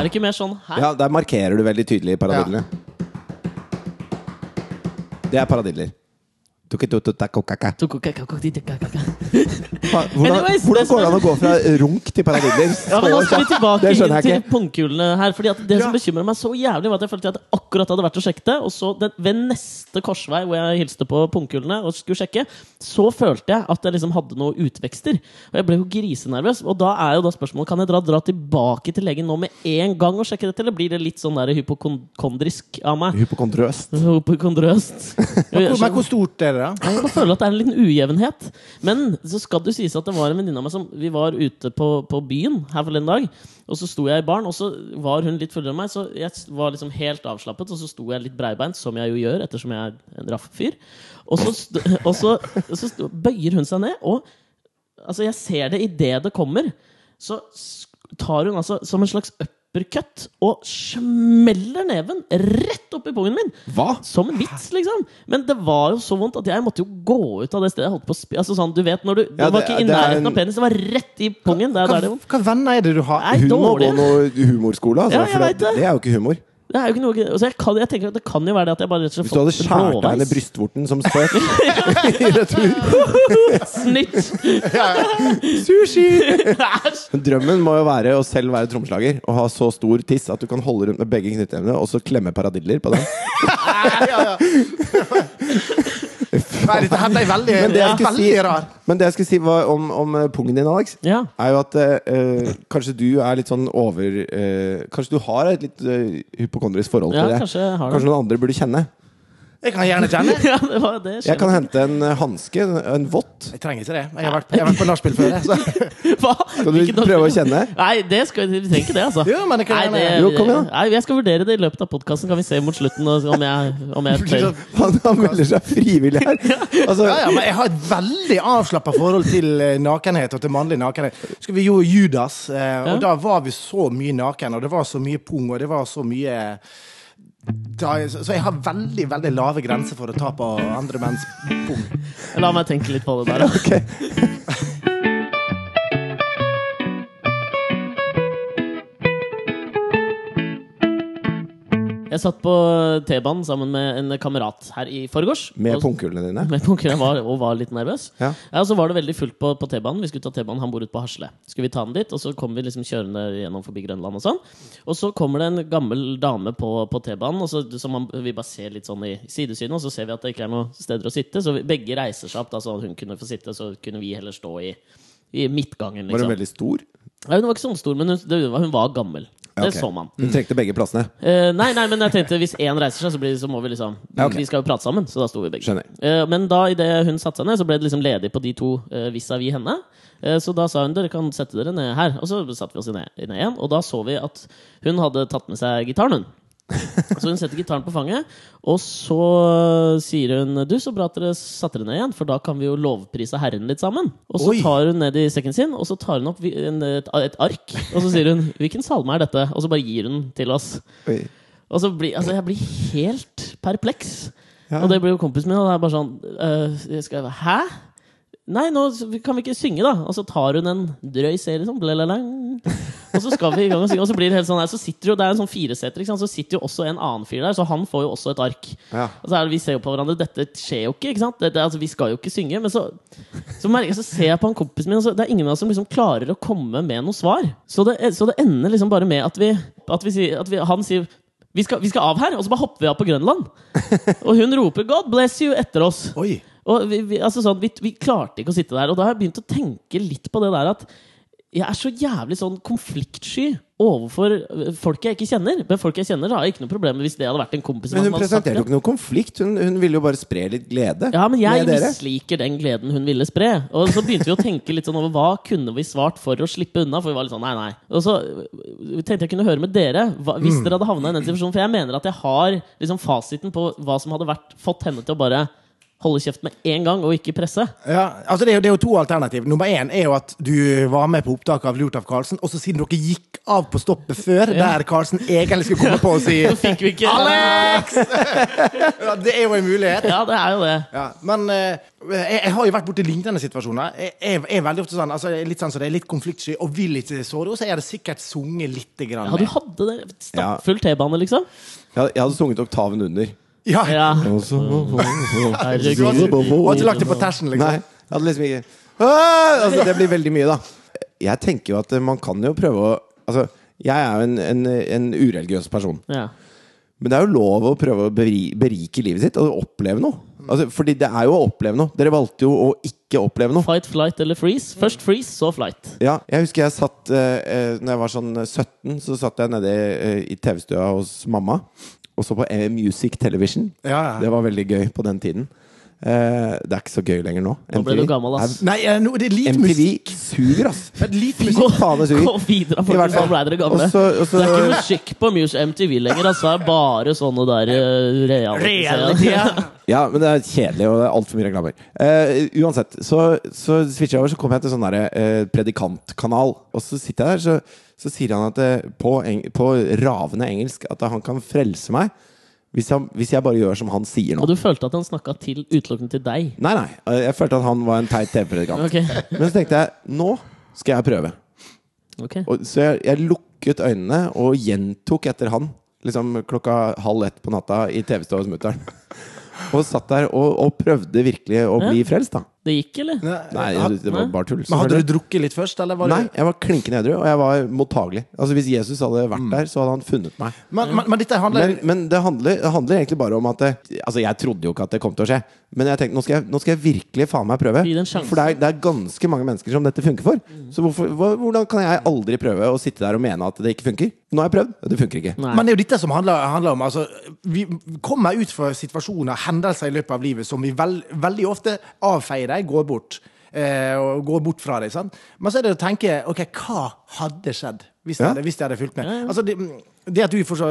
Er det ikke mer sånn her? Ja, der markerer du veldig tydelig paradidler. Det er paradiller. Tuketututakkokakka. Fa- Hvordan, hvordan går det an å gå fra runk til paradigmer? Ja, men nå skal vi tilbake til pungkulene her. Fordi at Det som bekymrer meg så jævlig, var at jeg følte at jeg akkurat hadde vært og sjekket det. Og så den, ved neste korsvei hvor jeg hilste på pungkulene og skulle sjekke, så følte jeg at jeg liksom hadde noen utvekster. Og jeg ble jo grisenervøs. Og da er jo da spørsmålet Kan jeg dra, dra tilbake til legen nå med en gang og sjekke dette, eller blir det litt sånn der hypokondrisk av meg? Hypokondrøst. Hypokondrøst. Men hvor stort er det, da? Jeg bare føler at det er en liten ujevnhet. Men så skal det sies at det var en venninne av meg som Vi var ute på, på byen her forleden dag, og så sto jeg i baren, og så var hun litt fullere enn meg, så jeg var liksom helt avslappet, og så sto jeg litt breibeint, som jeg jo gjør, ettersom jeg er en raff fyr. Og så, og så, så sto, bøyer hun seg ned, og altså, jeg ser det idet det kommer. Så tar hun altså som en slags uppercut og smeller neven rett opp i pungen min! Hva? Som en vits, liksom. Men det var jo så vondt at jeg måtte jo gå ut av det stedet. Jeg holdt på å spi altså sånn, du vet, når du, Det Ja, var det- ikke i nærheten en- av penis, det var rett i pungen. Er der det Hva, vondt. hva venner er det du har? Nei, må dårlig. noe humorskole, altså. Ja, jeg vet det. det er jo ikke humor. Det er jo ikke noe altså jeg, kan, jeg tenker at Det kan jo være det at jeg bare rett og slett Hvis du hadde skåret deg blåveis. brystvorten som spøk i retur Snitt! Sushi! Drømmen må jo være å selv være trommeslager og ha så stor tiss at du kan holde rundt med begge knyttnevene og så klemme paradiller på den. ja, ja. Nei, dette her ble veldig, Men det jeg veldig si- rar. Men det jeg skulle si var om, om eh, pungen din, Alex, Ja. er jo at eh, kanskje du er litt sånn over eh, Kanskje du har et litt uh, hypokondrisk forhold ja, til det. kanskje Kanskje noen andre burde kjenne. Jeg kan gjerne kjenne. Ja, det, var, det. Jeg kan hente en eh, hanske, en- vått vott. Jeg trenger ikke det. Jeg har vært, jeg har vært på nachspiel før. Så. Hva? Skal du prøve å kjenne? Nei, det skal, vi trenger ikke det, altså. Jo, men det kan Nei, det, Jo, kom igjen. nei, jeg skal vurdere det i løpet av podkasten. Kan vi se mot slutten og- om jeg, om jeg tør. Han, han melder seg frivillig her. Altså, Ja, ja, men jeg har et veldig avslappa forhold til eh, nakenhet og til mannlig nakenhet. Skal vi gjorde Judas, eh, og Ja. da var vi så mye naken, og det var så mye pung, og det var så mye så så jeg har veldig veldig lave grenser for å ta på andre menns pung. La meg tenke litt på det der. da. Jeg satt på T-banen sammen med en kamerat her i forgårs. Med pungkulene dine. Med pungkulene, var, og var litt nervøs. Ja. og så var det veldig fullt på, på T-banen. Vi skulle ta T-banen, Han bor ute på Hasle. Skulle vi ta den dit, og så kommer vi liksom kjørende gjennom forbi Grønland og sånn. Og så kommer det en gammel dame på, på T-banen, som man, vi bare ser litt sånn i sidesynet, og så ser vi at det ikke er noen steder å sitte. Så vi, begge reiser seg opp, da, så hun kunne få sitte, så kunne vi heller stå i, i midtgangen, Var hun liksom. veldig stor? Nei, hun var ikke sånn stor, men hun, det, hun var gammel. Ja, Det ok. så man. Hun trengte begge plassene. Eh, nei, nei, men jeg tenkte hvis én reiser seg, så, blir, så må vi liksom Ja, okay. Vi skal jo prate sammen, så da sto vi begge. Eh, men da idet hun satte seg ned, så ble det liksom ledig på de to uh, vis-à-vis henne. Eh, så da sa hun dere kan sette dere ned her. Og så satte vi oss ned, ned igjen. Og da så vi at hun hadde tatt med seg gitaren, hun. Så hun setter gitaren på fanget, og så sier hun Du, så bra at dere satte dere ned igjen, for da kan vi jo lovprise Herren litt sammen. Og så Oi. tar hun ned i sekken sin, og så tar hun opp en, et, et ark, og så sier hun 'Hvilken salme er dette?' Og så bare gir hun til oss. Oi. Og så blir, altså jeg blir helt perpleks. Ja. Og det blir jo kompisen min, og det er bare sånn øh, jeg skal, Hæ? Nei, nå kan vi ikke synge, da. Og så tar hun en drøy serie sånn. Blalalang. Og så skal vi i gang og synge, og så blir det helt sånn her Så sitter jo, Det er en sånn fireseter, ikke sant? så sitter jo også en annen fyr der, så han får jo også et ark. Ja. Og så er det, Vi ser jo på hverandre, dette skjer jo ikke, ikke sant? Det, det, altså, vi skal jo ikke synge. Men så, så, merker, jeg- så ser jeg på han kompisen min, og så, det er ingen av oss som liksom klarer å komme med noe svar. Så det, så det ender liksom bare med at vi, at vi, sier, at vi Han sier vi skal, vi skal av her, og så bare hopper vi av på Grønland. Og hun roper 'God bless you' etter oss. Oi. Og vi, vi, altså sånn, vi, vi klarte ikke å sitte der. Og da har jeg begynt å tenke litt på det der at jeg er så jævlig sånn konfliktsky overfor øh, folk jeg ikke kjenner. Men folk jeg kjenner, har jeg ikke noe problem med hvis det hadde vært en kompis. Men hun presenterte jo ikke noe konflikt. Hun, hun ville jo bare spre litt glede Ja, men jeg misliker den gleden hun ville spre. Og så begynte vi å tenke litt sånn over hva kunne vi svart for å slippe unna. For vi var litt sånn, nei, nei. Og så øh, tenkte jeg kunne høre med dere hva, hvis dere hadde havna i den situasjonen. For jeg mener at jeg har liksom fasiten på hva som hadde vært, fått henne til å bare holde kjeft med en gang og ikke presse. Ja, altså det er, jo, det er jo to alternativ. Nummer én er jo at du var med på opptaket av Lurt av Karlsen, og så siden dere gikk av på stoppet før, der Karlsen egentlig skulle komme på og si Så fikk vi ikke Alex! ja, det er jo en mulighet. Ja, det er jo det. Ja, men eh, jeg, jeg har jo vært borti lignende situasjoner. Jeg, jeg er veldig ofte sånn, altså, jeg er litt sånn så det er litt konfliktsky og vil ikke såre, henne, så er det sikkert sunget litt grann Ja, du hadde det. Stappfull T-bane, liksom. Jeg, jeg hadde sunget oktaven under. Ja. Ja. Herregud. Du har ikke, du lagt det på tersen, liksom? Nei, jeg hadde liksom ikke ah! altså, Det blir veldig mye, da. Jeg tenker jo at eh, man kan jo prøve å Altså, jeg er jo en, en, en ureligiøs person. Ja. Men det er jo lov å prøve å berike livet sitt og oppleve noe. Altså, fordi det er jo å oppleve noe. Dere valgte jo å ikke oppleve noe. Fight, flight eller freeze. Først freeze, så flight. Ja, jeg husker jeg satt eh, eh, Når jeg var sånn 17, så satt jeg nede i, i TV-stua hos mamma og så på Music Television. Ja, ja. Det var veldig gøy på den tiden. Eh, det er ikke så gøy lenger nå. Nå ble du gammel, ass. Nei, eh, no, det er litt MTV musikk. suger, ass. Litt musikk. faen, det Gå videre, for nå ble dere gamle. Også, også, Det er ikke musikk på Muse MTV lenger. Altså. Det er bare sånne der uh, reality. Ja. Men det er kjedelig, og det er altfor mye reklamer. Uh, uansett, så, så switcher jeg over, så kommer jeg til sånn derre eh, predikantkanal. Og så sitter jeg der, så, så sier han at på, eng på ravende engelsk at han kan frelse meg hvis, han, hvis jeg bare gjør som han sier nå. Og du følte at han snakka til, utelukkende til deg? Nei, nei. Jeg følte at han var en teit TV-predikant. Okay. Men så tenkte jeg nå skal jeg prøve. Okay. Og, så jeg, jeg lukket øynene og gjentok etter han. Liksom klokka halv ett på natta i TV-stua hos mutter'n. Og satt der og, og prøvde virkelig å bli frelst, da. Det gikk, eller? Nei, det var bare tull. Men hadde du drukket litt først, eller var det Nei, jeg var klinkende edru, og jeg var mottagelig. Altså Hvis Jesus hadde vært der, så hadde han funnet meg. Men, men, men dette handler Men, men det, handler, det handler egentlig bare om at det, Altså Jeg trodde jo ikke at det kom til å skje, men jeg tenkte nå skal jeg, nå skal jeg virkelig faen meg prøve. For det er, det er ganske mange mennesker som dette funker for. Så hvorfor, hvordan kan jeg aldri prøve å sitte der og mene at det ikke funker? Nå har jeg prøvd, og det funker ikke. Nei. Men det er jo dette som handler, handler om altså, Vi kommer ut fra situasjoner, hendelser i løpet av livet, som vi veld, veldig ofte avfeier dem, går bort. Eh, og går bort fra deg. Sant? Men så er det å tenke OK, hva hadde skjedd hvis jeg Ja. hadde, hvis jeg hadde fulgt med? Altså, det, det at du får så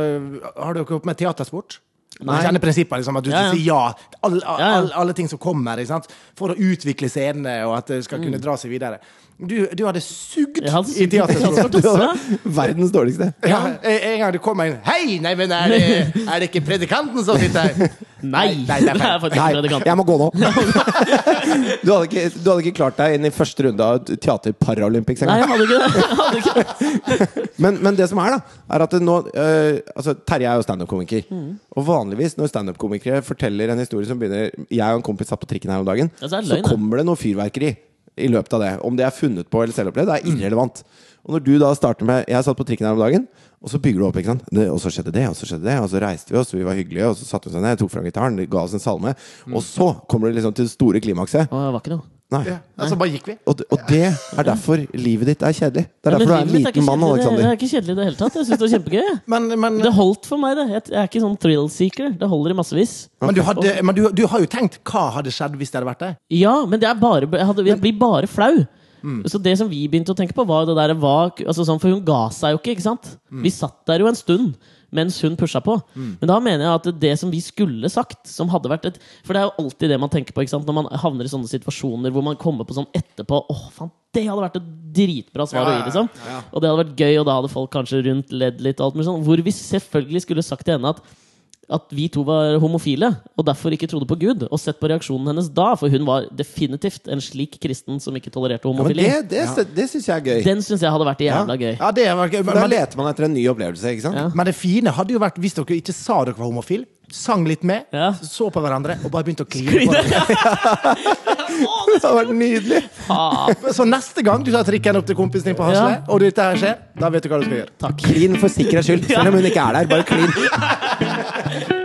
Har dere holdt med teatersport? Du kjenner prinsippet, liksom, at du Ja, ja. sier ja til alle, Ja, ja. alle, alle ting som kommer, ikke sant? for å utvikle scenene, og at det skal kunne dra seg videre. Du, du hadde sugd Jeg hadde i sugd- hadde. Verdens dårligste. Ja, en en gang du kom inn Hei, nei, men er det, er det ikke predikanten som sitter her? Nei! Nei, det er det er faktisk Nei, predikanten. jeg må gå nå. Du hadde ikke, du hadde ikke klart deg inn i første runde av Teater Paralympics Nei, jeg hadde ikke det. Jeg hadde ikke. Men, men det som er, da, er at det nå øh, Altså, Terje er jo standup-komiker. Og vanligvis når standup-komikere forteller en historie som begynner Jeg og en kompis satt på trikken her om dagen, Ja, så er det så løgn, det. kommer det noe fyrverkeri i løpet av det. Om det er funnet på eller selvopplevd, er irrelevant. Og når du da starter med Jeg satt på trikken her om dagen, og så bygger du opp. ikke sant? Det, og så skjedde det, og så skjedde det, og så reiste vi oss, vi var hyggelige, og så satte vi oss ned, tok fram gitaren, ga oss en salme. Og så kommer du liksom til det store klimakset. Å, det var ikke noe. Nei. Ja, altså, bare gikk vi. Og, og det er derfor livet ditt er kjedelig. Det er Ja, derfor du er en liten mann, Alexander. det- er ikke kjedelig i det hele tatt. Jeg syns det var kjempegøy. Men, men, Det holdt for meg, det. Jeg er ikke sånn thrill-seeker. Det holder i massevis. men, du, hadde, men du, du har jo tenkt hva hadde skjedd hvis det hadde vært deg? Ja, men det er bare, jeg, hadde, jeg blir bare flau. Så det som vi begynte å tenke på, var det der var, altså sånn, For hun ga seg jo ikke, ikke sant? Vi satt der jo en stund mens hun pusha på. Men da mener jeg at det som vi skulle sagt, som hadde vært et For det er jo alltid det man tenker på ikke sant? når man havner i sånne situasjoner hvor man kommer på sånn etterpå Åh, faen, det hadde vært et dritbra svar å gi, liksom. Og det hadde vært gøy, og da hadde folk kanskje rundt ledd litt, sånn. Hvor vi selvfølgelig skulle sagt til henne at at vi to var homofile, og derfor ikke trodde på Gud, og sett på reaksjonen hennes da, for hun var definitivt en slik kristen som ikke tolererte Ja, men det det, det syns jeg er gøy. Den syns jeg hadde vært jævla gøy. Ja, det var gøy. For da leter man etter en ny opplevelse, ikke sant? Ja. men det fine hadde jo vært hvis dere ikke sa dere var homofil, sang litt med, Ja. så på hverandre og bare begynte å kline på hverandre. Det hadde vært nydelig! Så neste gang du tar trikken opp til kompisen din på Hasle, Ja. og dette her skjer, da vet du hva du skal gjøre. Takk. Klin for sikkerhets skyld, selv om hun ikke er der. Bare klin.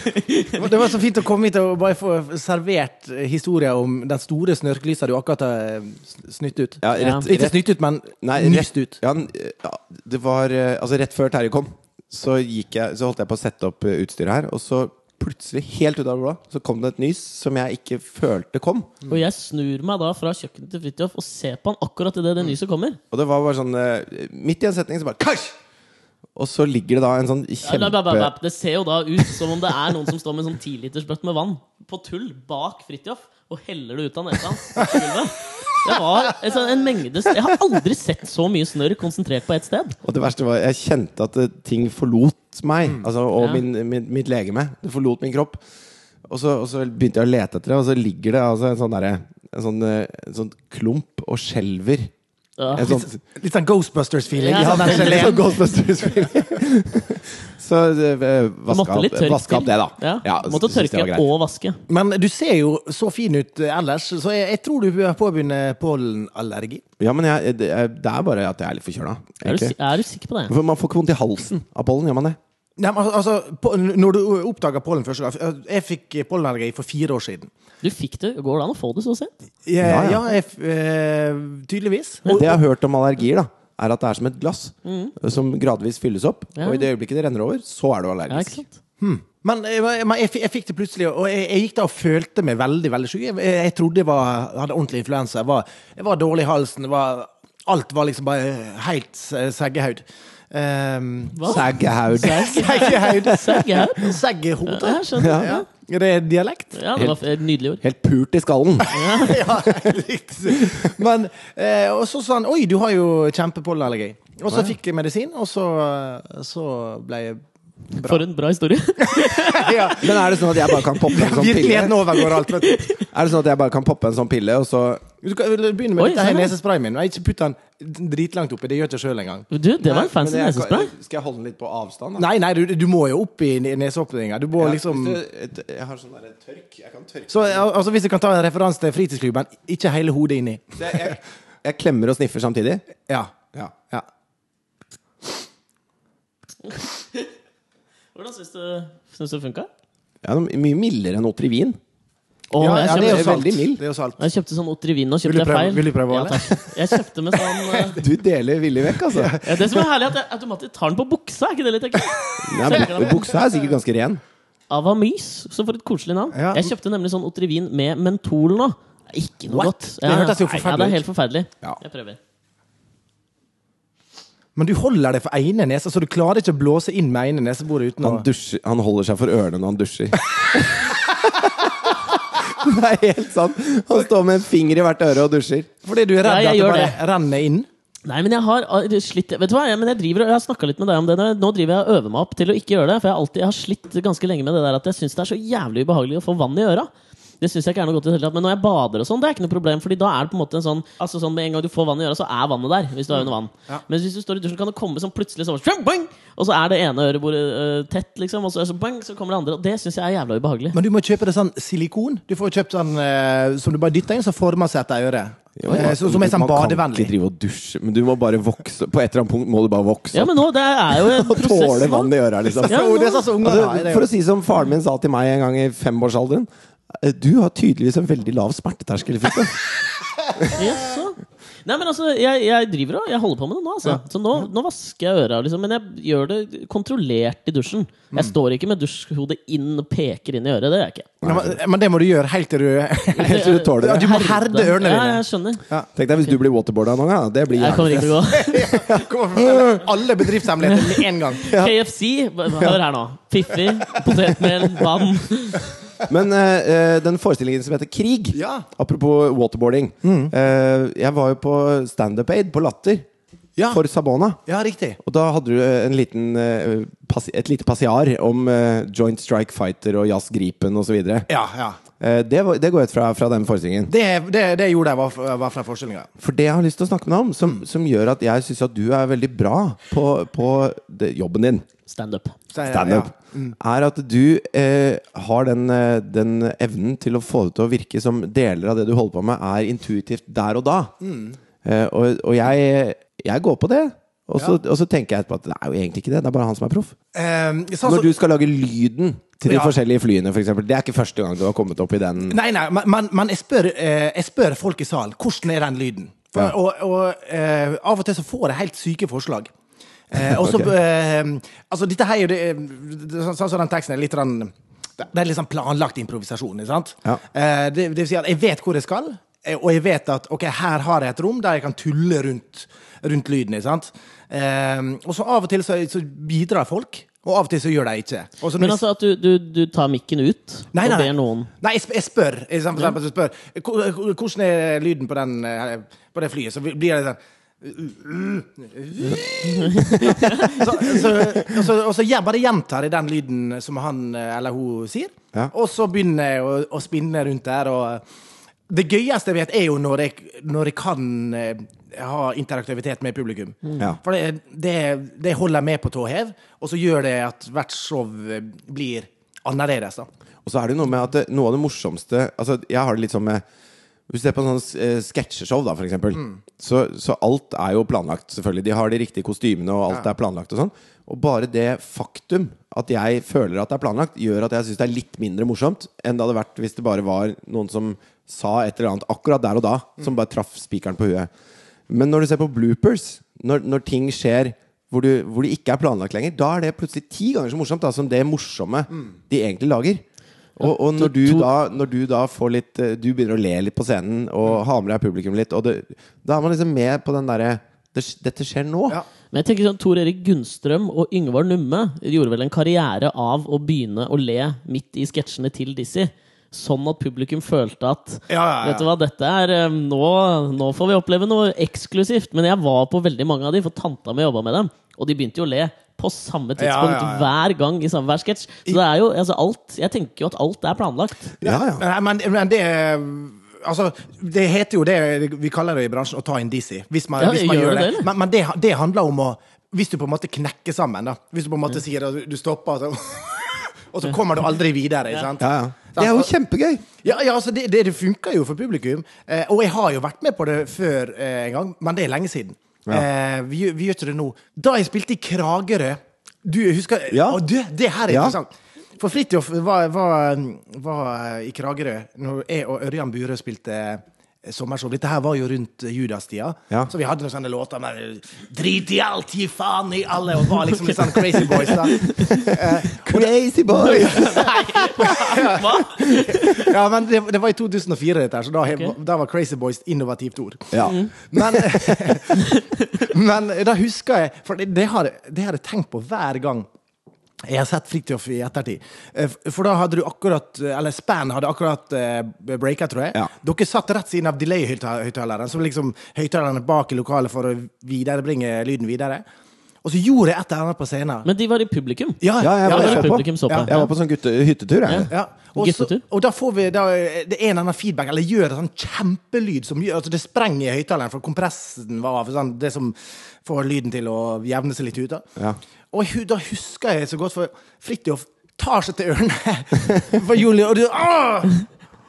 Det var så fint å komme hit og bare få servert historien om den store snørkelysa du akkurat har eh, snytt ut. Ja, rett, Ikke rett, snytt ut, men nei, nyst rett, ut. ja, det var eh, Altså, rett før Terje kom, så, gikk jeg, så holdt jeg på å sette opp eh, utstyret her, og så plutselig, helt ut av det blå, så kom det et nys som jeg ikke følte kom. Og jeg snur meg da fra kjøkkenet til Fridtjof og ser på han akkurat idet det nyset kommer. Og det var bare sånn Midt i en setning så bare Kasj! Og så ligger det da en sånn Ja, kjempe bla, bla, bla. Det ser jo da ut som om det er noen som står med en sånn tilitersbøtte med vann på tull bak Fridtjof og heller det ut av nesa hans. Det var en, sånn, en mengde Jeg har aldri sett så mye snørr konsentrert på ett sted. Og det verste var jeg kjente at eh, ting forlot meg, altså, og Ja. min, min, mitt legeme. Det forlot min kropp. Og så, og så begynte jeg å lete etter det, og så ligger det altså en sånn derre en sånn, eh, en sånn klump og skjelver. Ja. En sånn, Litt sånn Ghostbusters-feeling. Ja, sånn Ghostbusters-feeling. så uh, vaska måtte litt opp, tørk opp det, da. Ja. Ja, måtte tørke og vaske. Men du ser jo så fin ut eh, ellers, så jeg, jeg tror du bør påbegynne pollenallergi. Ja, men jeg, det, er, det er bare at jeg er litt forkjøla. Er du, er du sikker på det? For man får ikke vondt i halsen av pollen, gjør man det? Nei, men altså, når du oppdaga pollen første gang eh, Jeg fikk pollenallergi for fire år siden. Du fikk det. Går det an å få det så sent? Ja, Ja, ja. ja jeg, eh, tydeligvis. Det jeg har hørt om allergier, da, er at det er som et glass som gradvis fylles opp. Mm. Ja. Og i det øyeblikket det renner over, så er du Ja, allergisk. ikke sant? Men, eh, men jeg, jeg fikk det plutselig, og jeg, jeg gikk da og følte meg veldig veldig syk. Jeg, jeg trodde jeg var, hadde ordentlig influensa. Jeg var, jeg var dårlig i halsen. Var, alt var liksom bare helt se- seggehaud. Um, Saggehaud. Saggehaud. Seggehode. Ja. Ja. Det er dialekt. Ja, det var et nydelig ord. Helt pult i skallen. ja, riktig. Men eh, og så sa han Oi, du har jo kjempepollenallergi. Og så fikk jeg medisin, og så, så ble jeg bra. For en bra historie. ja. Men er det sånn at jeg bare kan poppe en sånn pille? Er det sånn at jeg bare kan poppe en sånn pille, og så Du kan begynne med Oi, dette her sånn, nesesprayen min. Jeg ikke putt den dritlangt oppi. Det gjør jeg ikke sjøl engang. Du, det var en fancy Men jeg- nesespray. Skal jeg holde den litt på avstand? Da? Nei, nei, du, du må jo opp i ne- neseåpninga. Du må Ja, liksom hvis du- et- Jeg har sånn der tørk. Jeg kan tørke. Så al- altså, hvis du kan ta en referanse til fritidsklubben, ikke hele hodet inni. Så jeg, jeg, jeg klemmer og sniffer samtidig. Ja. Ja. ja. Hvordan syns du, syns du det funka? Ja, det er mye mildere enn Otrivin. Å, ja, jeg, ja, det er jo salt. Det er jo salt. jeg kjøpte sånn Otrivino. og Vil kjøpte du jeg prøve- feil. vil du prøve, ja, takk. Jeg kjøpte med sånn uh... Du deler villig vekk, altså. ja, Det som er herlig, er at jeg automatisk tar den på buksa. Er ikke det litt ekkelt? Buksa er sikkert ganske ren. Avamys, så for et koselig navn. Ja. Jeg kjøpte nemlig sånn Otrivin med mentol nå. Ikke noe What? godt. Det hørtes jo forferdelig forferdelig Ja, det er helt forferdelig. Ja. Jeg prøver. Men du holder det for ene nesa, så du klarer ikke å blåse inn med ene neseboret uten å han holder seg for ørene når han dusjer. det er helt sant. Han står med en finger i hvert øre og dusjer. Fordi du er redd Nei, jeg at det gjør bare renner inn? Nei, men jeg har slitt Vet du hva, jeg, men jeg driver Jeg har snakka litt med deg om det. Nå driver jeg og øver meg opp til å ikke gjøre det. For jeg alltid, jeg har slitt ganske lenge med det der at jeg syns det er så jævlig ubehagelig å få vann i øra. Det synes jeg ikke er noe godt i det hele tatt Men når jeg bader og sånn, det er ikke noe problem. Fordi da er det på en måte en sånn Altså sånn Med en gang du får vann i øra, så er vannet der. Hvis du er under vann. Ja. Men hvis du står i dusjen, kan det komme sånn plutselig sånn bang! Og så er det ene øret uh, tett, liksom. Og så, er så, bang, så kommer det andre. Og det syns jeg er jævla ubehagelig. Men du må kjøpe det sånn silikon. Du får kjøpt sånn uh, som du bare dytter inn, så former seg etter øret. Eh, så, som er sånn Man kan ikke badevennlig. drive og dusje, men du må bare vokse På et eller annet punkt må du bare vokse Ja, men nå, det er jo en og prosess tåle vann i øra, liksom. Ja, sånn. Altså, for å si som faren min sa til meg en gang i femårsalderen Du har tydeligvis en veldig lav smerteterskel. Jaså. Nei, men altså, jeg, jeg driver og jeg holder på med det nå. Altså. Så nå, nå vasker jeg øra, liksom. Men jeg gjør det kontrollert i dusjen. Mm. Jeg står ikke med dusjhodet inn og peker inn i øret. Det gjør jeg ikke. Ja, men, men det må du gjøre helt til du Helt til du tåler Ja, det. du må herde ørene Ja, jeg skjønner. Tenk deg hvis du blir waterboarda noen gang. Det blir Jeg kommer ikke til å gå. Kommer alle bedriftshemmeligheter med en gang. KFC, hør her nå. Fiffi, potetmel, vann. Men eh, den forestillingen som heter Krig, Ja. apropos waterboarding eh, Jeg var jo på standup-aid på Latter Ja. for Sabona. Ja, riktig. Og da hadde du en liten, uh, et lite passiar om Joint Strike Fighter og Jazz Gripen osv. Ja, ja. Eh, det, var- det går ut fra, fra den forestillingen. Det, det, det gjorde jeg, var, var fra forestillinga. For det jeg har lyst til å snakke med deg om, som, som gjør at jeg syns at du er veldig bra på, på det, jobben din, Standup. standup, er at du eh, har den, eh, den evnen til å få det til å virke som deler av det du holder på med, er intuitivt der og da. Eh, og og jeg, jeg går på det. Og så, og så tenker jeg etterpå at det er jo egentlig ikke det. Det er bare han som er proff. Eh, sånn Når du skal lage lyden til de Ja. forskjellige flyene, f.eks. Det er ikke første gang du har kommet opp i den. Nei, nei, men, men, jeg, spør, eh, jeg spør folk i salen hvordan er den lyden. For, Ja. Og, og eh, av og til så får jeg helt syke forslag. Eh, og så, Ok. eh, altså dette her er det, det Sånn sånn som den teksten er litt sånn Det er litt sånn planlagt improvisasjon. ikke sant? Ja. Eh, det, det vil si at jeg vet hvor jeg skal, eh, og jeg vet at ok, her har jeg et rom der jeg kan tulle rundt, rundt lyden. ikke sant? Eh, og så av og til så, så bidrar folk, og av og til så gjør de ikke. Og Men altså at du, du, du tar mikken ut Nei, og nei. ber noen Nei, jeg, jeg spør. Jeg, for eksempel, jeg spør "Hvor- hvor- Hvordan er lyden på, den, eh, på det flyet? Så blir det sånn så, så, og så, og så jeg bare gjentar jeg den lyden som han eh, eller hun sier. Ja. Og så begynner jeg å, å spinne rundt der. Og det gøyeste jeg vet, er jo når jeg, når jeg kan eh, ha interaktivitet med publikum. Ja. For det, det, det holder med på tå hev, og så gjør det at hvert show eh, blir annerledes. da. Og så er det noe med at noe av det morsomste Altså, jeg har det litt sånn med Hvis du ser på en sånn eh, sketsjeshow, da, for eksempel, så, så alt er jo planlagt, selvfølgelig. De har de riktige kostymene, og alt er planlagt og sånn. Og bare det faktum at jeg føler at det er planlagt, gjør at jeg syns det er litt mindre morsomt enn det hadde vært hvis det bare var noen som sa et eller annet akkurat der og da, som bare traff spikeren på huet. Men når du ser på bloopers, når, når ting skjer hvor, du, hvor det ikke er planlagt lenger, da er det plutselig ti ganger så morsomt da, som det morsomme de egentlig lager. Og, og når, du da, når du da får litt eh, Du begynner å le litt på scenen og har med deg publikum litt, det, da er man liksom med på den derre Dette skjer nå. Ja. Men jeg tenker sånn, Tor Erik Gunnstrøm og Yngvar Numme gjorde vel en karriere av å begynne å le midt i sketsjene til Dizzie. Sånn at publikum følte at Ja, ja, ja. Vet du hva, dette er eh, nå, nå får vi oppleve noe eksklusivt. Men jeg var på veldig mange av de, for tanta mi jobba med dem. Og de begynte jo å le på samme tidspunkt Ja, ja, ja. hver gang i samme hver sketsj. Så det er jo altså alt Jeg tenker jo at alt er planlagt. Ja, ja. Nei, Men, men det Altså, det heter jo det vi kaller det i bransjen å ta inn DC, Hvis man, Ja, hvis man gjør gjør det det. det, men men det, det handler om å Hvis du på en måte knekker sammen, da. Hvis du på en måte sier at du stopper, så, og så kommer du aldri videre. Ikke sant? Ja, ja. Det er jo kjempegøy! Ja, ja altså det, det, det funker jo for publikum. Eh, og jeg har jo vært med på det før eh, en gang, men det er lenge siden. Eh, vi, vi gjør ikke det nå. Da jeg spilte i Kragerø Du husker Ja. Å, du, Det her er Ja. interessant. For Fridtjof var, var, var i Kragerø når jeg og Ørjan Burøe spilte sommershow. Dette her var jo rundt eh, Judas-tida. Ja. Så vi hadde noen sånne låter med 'Drit i alt, gi faen i alle', og var liksom litt sånn Crazy Boys. da Crazy Nei, Hva? Ja, men det, det var i 2004, dette her, så da, okay. da var Crazy Boys innovativt ord. Ja. Men, men da husker jeg For det, det, har, det har jeg tenkt på hver gang jeg har sett Fridtjof i ettertid. Eh, For da hadde du akkurat Eller Span hadde akkurat uh, breaka, tror jeg. Ja. Dere satt rett siden av delay-høyttaleren, som liksom høyttalerne bak i lokalet for å viderebringe lyden videre. Og så gjorde jeg et eller annet på scenen. Men de var i publikum. Ja, Ja, jeg var, var publikum på. Ja. Jeg var på sånn gutte, hyttetur. Jeg. Ja. Og, så, og da får vi da, det er en eller annen feedback, eller gjør en sånn kjempelyd som gjør altså Det sprenger i høyttaleren, for kompressen var av sånn, det som får lyden til å jevne seg litt ut. da. Ja. Og da husker jeg så godt, for Fridtjof tar seg til ørene for Julie, og du!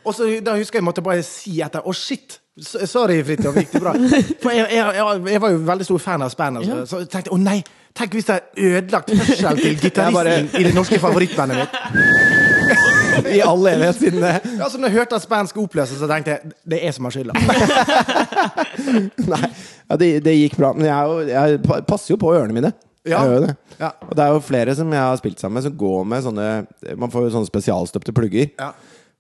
Og så da husker jeg måtte bare si etter Å, shit! Sorry, Fridtjof, gikk det bra? For jeg, jeg, jeg, jeg var jo veldig stor fan av Span. Altså. Så jeg tenkte å nei, tenk hvis jeg har ødelagt hørselen til gitaristen i det norske favorittbandet mitt. I all evighet siden det. Ja, så når jeg hørte at Span skulle oppløses, så tenkte jeg det er jeg som har skylda. Nei, ja, det, det gikk bra. Men jeg, jeg passer jo på ørene mine. Ja. Jeg gjør jo det. Ja. Og det er jo flere som jeg har spilt sammen med, som går med sånne Man får jo sånne spesialstøpte plugger. Ja.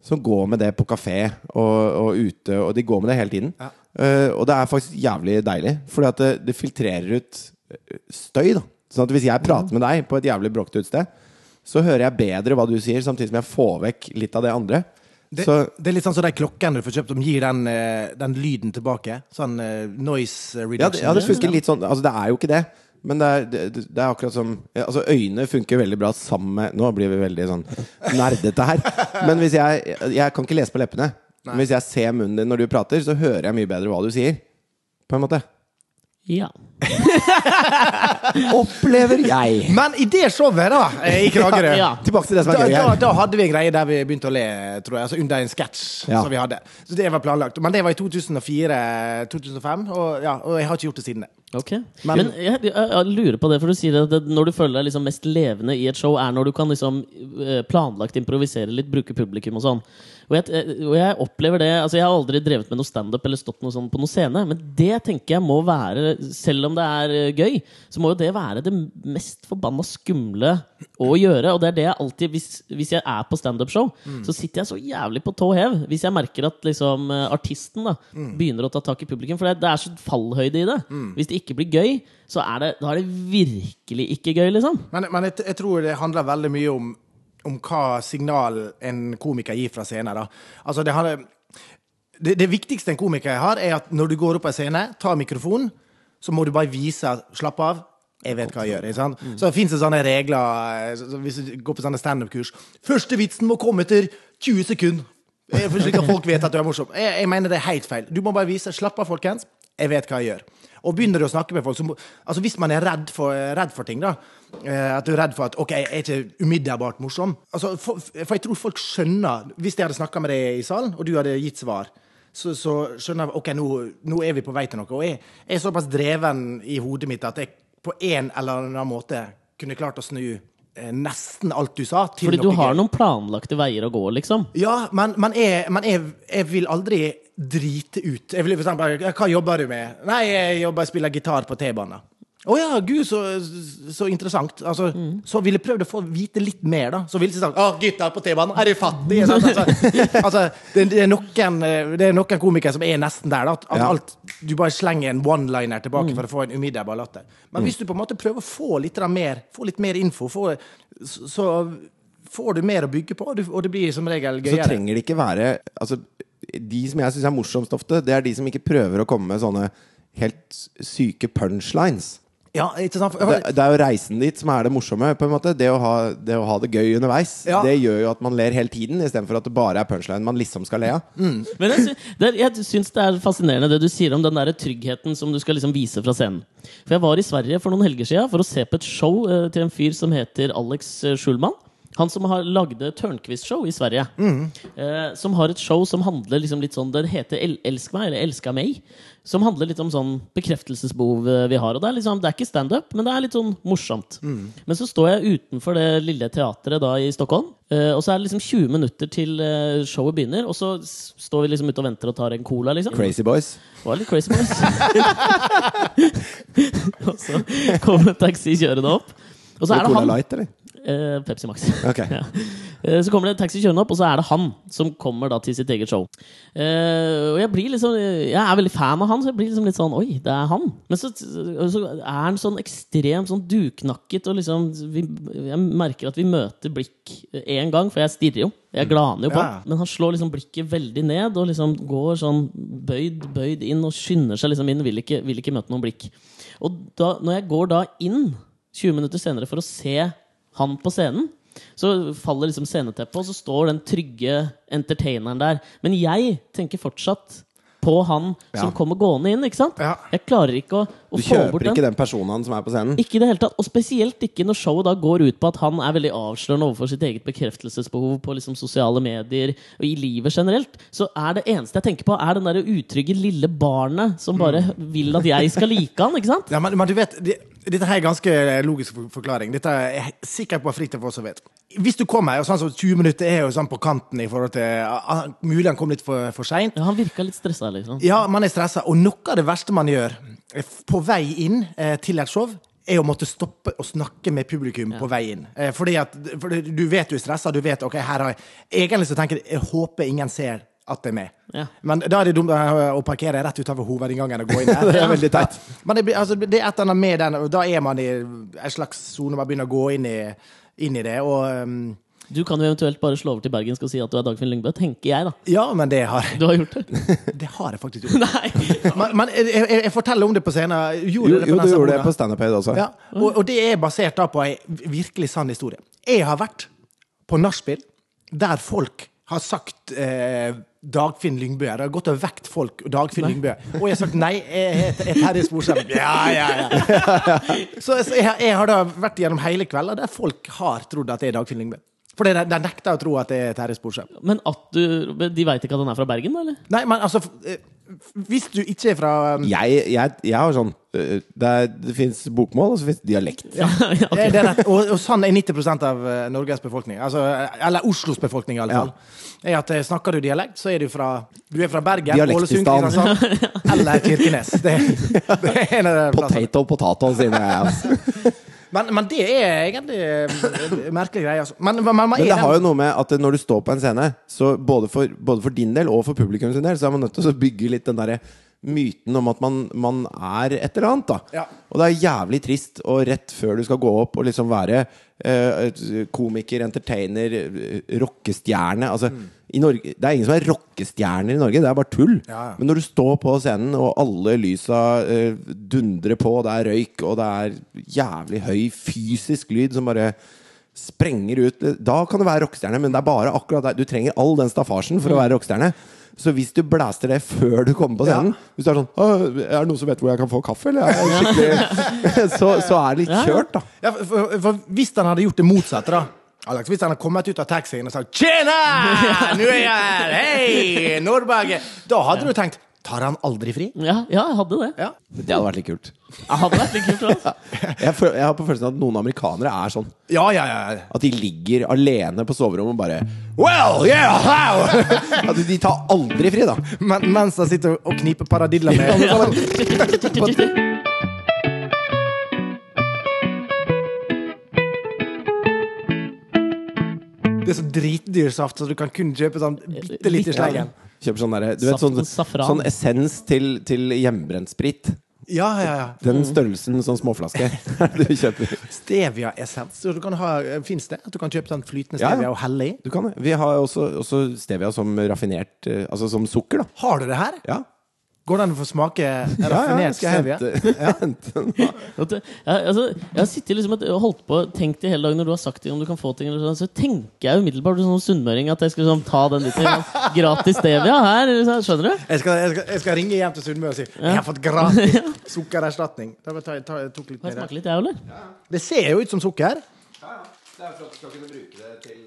Som går med det på kafé og, og ute, og de går med det hele tiden. Ja. Uh, og det er faktisk jævlig deilig, Fordi at det, det filtrerer ut eh, støy. da Sånn at hvis jeg prater med deg på et jævlig bråkete utsted, så hører jeg bedre hva du sier, samtidig som jeg får vekk litt av det andre. Det, så det er litt sånn som de klokkene du får kjøpt, som gir den, eh, den lyden tilbake. Sånn noise noise ja, reduction. det, ja, det funker litt sånn Altså, det er jo ikke det. Men det er, det, det er akkurat som Altså, øyne funker veldig bra sammen med Nå blir vi veldig sånn nerdete her. Men hvis jeg Jeg kan ikke lese på leppene. Men hvis jeg ser munnen din når du prater, så hører jeg mye bedre hva du sier. På en måte. Ja. Opplever jeg. Men i det showet, da, eh, i Kragerø Ja. Tilbake til det som da, er gøy da, da hadde vi en greie der vi begynte å le, tror jeg. Altså under en sketsj Ja. som vi hadde. Så det var planlagt. Men det var i 2004-2005, og, ja, og jeg har ikke gjort det siden det. Ok. Men- Men, jeg, jeg, jeg lurer på det, for du sier at det, når du føler deg liksom mest levende i et show, er når du kan liksom eh, planlagt improvisere litt, bruke publikum og sånn. Og jeg, eh, og jeg opplever det altså Jeg har aldri drevet med noe standup eller stått noe sånn på noen scene, men det tenker jeg må være, selv om det er eh, gøy, så må jo det være det mest forbanna skumle å gjøre. Og det er det jeg alltid Hvis, hvis jeg er på standup-show, så sitter jeg så jævlig på tå hev hvis jeg merker at liksom eh, artisten da begynner å ta tak i publikum. For det, det er så fallhøyde i det. Hvis det ikke blir gøy, så er det, da er det virkelig ikke gøy, liksom. Men, men jeg, jeg tror det handler veldig mye om, om hva signal en komiker gir fra scenen. Da. Altså, det, har, det, det viktigste en komiker har, er at når du går opp på en scene, tar mikrofonen, så må du bare vise Slapp av. Jeg vet hva jeg gjør. Ikke sant? Så det fins sånne regler eh, så- så Hvis du går på sånne standup-kurs Første vitsen må komme etter 20 sekunder. Eh, slik at folk vet at du er morsom. Jeg, jeg mener det er helt feil. Du må bare vise Slapp av, folkens. Jeg vet hva jeg gjør. Og begynner du å snakke med folk så må, altså Hvis man er redd for, redd for ting, da eh, At du er redd for at OK, jeg er ikke umiddelbart morsom. Altså, for, for jeg tror folk skjønner Hvis jeg hadde snakka med deg i salen, og du hadde gitt svar, så, så skjønner jeg OK, nå, nå er vi på vei til noe. Og jeg, jeg er såpass dreven i hodet mitt at jeg på en eller annen måte kunne klart å snu eh, nesten alt du sa, Fordi du har gøy. noen planlagte veier å gå, liksom. Ja, men, men, jeg, men jeg, jeg vil aldri drite ut. Jeg vil for eksempel, Hva jobber du med? Nei, jeg jobber, spiller gitar på T-banen. Å ja, gud, så, så interessant. Altså, Så ville jeg prøvd å få vite litt mer, da. Så ville jeg sagt Å, gutta på T-banen, er de fattige?' Altså, altså det, det, er noen, eh, det er noen komikere som er nesten der. Da, at Ja. alt, du bare slenger en one-liner tilbake for å få en umiddelbar latter. Men hvis du på en måte prøver å få litt mer Få litt mer info, få, så, så får du mer å bygge på, og det blir som regel gøyere. Så trenger det ikke være Altså, de som jeg syns er morsomst ofte, det er de som ikke prøver å komme med sånne helt syke punchlines. Ja, ikke sant? Det, det er jo reisen dit som er det morsomme. på en måte Det å ha det, å ha det gøy underveis. Ja. Det gjør jo at man ler hele tiden, istedenfor at det bare er punchline man liksom skal le av. Men jeg, det er, jeg syns det er fascinerende det du sier om den der tryggheten som du skal liksom vise fra scenen. For jeg var i Sverige for noen helger siden for å se på et show eh, til en fyr som heter Alex eh, Schulman. Han som har lagde Tørnquist-show i Sverige. Eh, som har et show som handler liksom litt sånn Det heter El Elsk meg, eller Elska meg. Som handler litt om sånn bekreftelsesbehov eh, vi har. Og det er, liksom, det er ikke standup, men det er litt sånn morsomt. Men så står jeg utenfor det lille teatret da i Stockholm, eh, og så er det liksom 20 minutter til eh, showet begynner, og så står vi liksom ute og venter og tar en cola, liksom. Crazy Boys. Det var litt crazy boys. og så kommer en taxi kjørende opp. Og så er det han. Light, eller? Eh, Pepsi Max. Okay. Ja. Eh, Så kommer det en taxi kjørende opp, og så er det han som kommer da til sitt eget show. Eh, og jeg blir liksom Jeg er veldig fan av han, så jeg blir liksom litt sånn Oi, det er han. Men så, så er han sånn ekstremt sånn duknakket, og liksom vi, Jeg merker at vi møter blikk én gang, for jeg stirrer jo. Jeg glaner jo på. Ja. Men han slår liksom blikket veldig ned, og liksom går sånn bøyd, bøyd inn, og skynder seg liksom inn. Vil ikke, vil ikke møte noen blikk. Og da, når jeg går da inn 20 minutter senere for å se han på scenen, så faller liksom sceneteppet, og så står den trygge entertaineren der. Men jeg tenker fortsatt på han som Ja. kommer gående inn, ikke sant? Ja. Jeg klarer ikke å, å Du kjøper ikke den personen som er på scenen. Ikke i det hele tatt. Og spesielt ikke når showet da går ut på at han er veldig avslørende overfor sitt eget bekreftelsesbehov på liksom sosiale medier og i livet generelt. Så er det eneste jeg tenker på, er den der utrygge lille barnet som bare vil at jeg skal like han, ikke sant? Ja, men, men du vet, det, dette her er ganske logisk forklaring. Dette er jeg sikker på at Fridtjof også vet. Hvis du kommer, og sånn som 20 minutter er jo sånn på kanten i forhold til Mulig han kom litt for, for seint. Ja, han virka litt stressa, liksom. Ja, man er stressa. Og noe av det verste man gjør på vei inn eh, til et show, er å måtte stoppe og snakke med publikum på vei inn. Eh, fordi at for du vet du er stressa, du vet ok, her har jeg Egentlig så tenker jeg jeg håper ingen ser at det er meg. Ja. Men da er det dumt eh, å parkere rett utenfor hovedinngangen og gå inn der. Det er veldig teit. Men det, altså, det er et eller annet med den, da er man i en slags sone man begynner å gå inn i inn i det. Og um, Du kan jo eventuelt bare slå over til bergensk og si at du er Dagfinn Lyngbø, tenker jeg, da. ja, men det har, Du har gjort det? det har jeg faktisk gjort. Nei! Men, men jeg, jeg, jeg forteller om det på scenen. Jo, Gjorde jo du gjorde det på Standup også. Ja, og, og det er basert da på ei virkelig sann historie. Jeg har vært på nachspiel der folk har sagt eh, Dagfinn Lyngbø. Det har gått og vekt folk Dagfinn Lyngbø. Og jeg har sagt nei, jeg heter jeg er Terje Sporsem. Ja, ja, ja. Så, jeg, har- jeg har da vært gjennom hele kvelden der folk har trodd at det er Dagfinn Lyngbø. For de, de nekter å tro at det er Terje Sporsem. Men at du De veit ikke at han er fra Bergen, da, eller? Nei, men altså eh, Hvis du ikke er fra um, Jeg, jeg, jeg har sånn øh, Det, er- det fins bokmål, og så fins dialekt. Ja, Ja, ok. det er rett. Og, og sånn er 90% av eh, Norges befolkning. Altså, eller Oslos befolkning, i alle fall. Er at, eh, snakker du dialekt, så er du fra Du er fra Bergen, Ålesund, Dialektistan. Kristiansand eller Kirkenes. Det, det er en av de plassene. Potato, potato, sier jeg. Altså. Men, men det er egentlig eh, merkelig greie, altså. Men, men, men, Men det har jo noe med at når du står på en scene, så både for, både for din del og for publikum sin del, så er man nødt til å bygge litt den derre myten om at man, man er et eller annet. da Ja. Og det er jævlig trist og rett før du skal gå opp og liksom være eh, komiker, entertainer, eh, rockestjerne altså, i Norge, Det er ingen som er rockestjerner i Norge, det er bare tull. Ja, ja. Men når du står på scenen, og alle lysa eh, dundrer på, det er røyk, og det er jævlig høy fysisk lyd som bare sprenger ut Da kan du være rockestjerne, men det er bare akkurat der. Du trenger all den staffasjen for å være rockestjerne. Så hvis du blaster det før du kommer på scenen Hvis du er sånn Er det noen som vet hvor jeg kan få kaffe, eller? Er så, så er det litt kjørt, da. Ja, for, for, for hvis han hadde gjort det motsatte, da Alex, Hvis han hadde kommet ut av taxien og sagt 'Tjena! Nå er jeg her! Hei, Nordberget!' Da hadde du tenkt 'Tar han aldri fri?' Ja, ja, jeg hadde det. Ja. Det hadde vært litt kult. Jeg hadde vært litt kult, tror jeg. Jeg, føl- jeg har på følelsen at noen amerikanere er sånn. Ja, ja, ja. At de ligger alene på soverommet og bare Well, yeah, how? At de tar aldri fri, da. Men, mens han sitter og kniper paradilla med Det er så dritdyr saft, så du kan kun kjøpe sånn bitte lite i slengen. Kjøper sånn derre Du vet, sånn, safran. sånn essens til, til hjemmebrentsprit. Ja, ja, ja. Den størrelsen sånn småflaske du kjøper. Stevia-essens. Så du kan ha, Fins det? At du kan kjøpe den flytende stevia ja. og helle i? Du kan det. Vi har også, også stevia som raffinert eh, Altså som sukker, da. Har du det her? Ja. Går det an å få smake Ja, ja, raffinert? At, det- jeg, altså, jeg har sittet liksom og holdt på tenkt i hele dag når du har sagt om du kan få ting, eller sånn, så tenker jeg umiddelbart som sunnmøring at jeg skal sånn, ta den litt sånn, gratis stevia her. Skjønner du? Jeg skal, jeg, skal, jeg skal ringe hjem til Sunnmøre og si Jeg har fått gratis sukkererstatning. Da må jeg ta, ta, tok litt jeg mer. litt, jeg, eller? Det ser jo ut som sukker. Det er for at du skal kunne bruke det til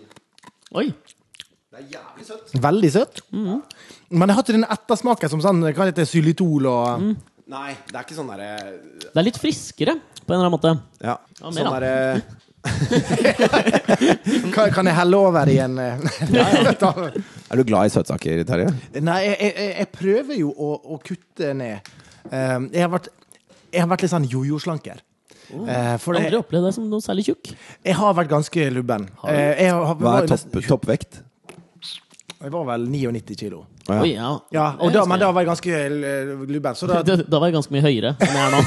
Oi. Det er jævlig søtt. Veldig søtt. Men jeg har ikke den ettersmaken som sånn Hva heter det, xylitol og Nei, det er ikke sånn derre Det er litt friskere, på en eller annen måte. Ja. Ja, mer Sånn derre kan, kan jeg helle over i en Er du glad i søtsaker, Terje? Nei, jeg, jeg, jeg prøver jo å, å kutte ned. Um, jeg, har vært, jeg har vært litt sånn jojo-slanker. Oh, uh, Aldri opplevd deg som noe særlig tjukk. jeg har vært ganske lubben. Har du? Eh, jeg, har, Hva er topp, toppvekt? Jeg var vel 99 kilo. Ja. Oi, ja. Ja, og da, men da var jeg ganske eh, lubben. Så da, Da, da var jeg ganske mye høyere enn jeg er nå.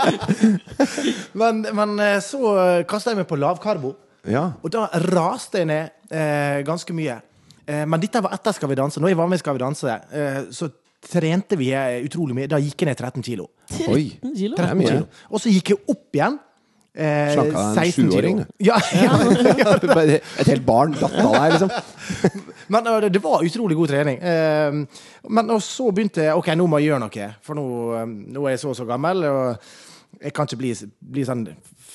men, men eh, så kasta jeg meg på lavkarbo. ja. Og da raste jeg ned eh, ganske mye. Eh, men dette var etter Skal vi danse. Når jeg var med i Skal vi danse, eh, så trente vi eh, utrolig mye. Da gikk jeg ned 13 kilo. 13 kilo. Det er mye. kilo. Og så gikk jeg opp igjen. Eh, Slanka en 16 kilo. sjuåring, du. Ja, ja. Et helt barn datt av deg, liksom. Men eh, det var utrolig god trening. Eh, men og så begynte jeg Ok, nå må jeg gjøre noe. For nå, eh, nå er jeg så og så gammel, og jeg kan ikke bli, bli sånn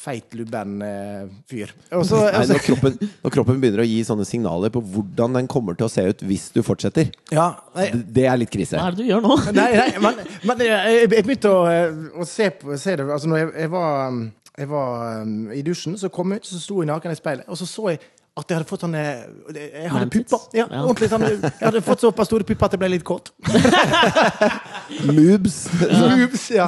feit, lubben eh, fyr. Og så, Nei, når, kroppen, når kroppen begynner å gi sånne signaler på hvordan den kommer til å se ut hvis du fortsetter, Ja, jeg, det, er litt krise. Hva er det du gjør nå? Nei, nei men, men jeg, jeg begynte å, å se, på, se det Altså, når jeg, jeg var, um, jeg var um, i dusjen, så kom jeg ut, så sto jeg naken i speilet, og så så jeg at jeg hadde fått sånne Jeg hadde pupper. Ja, Ja. ordentlig sånn Jeg hadde fått såpass store pupper at jeg ble litt kåt. Moobs. Ups, ja.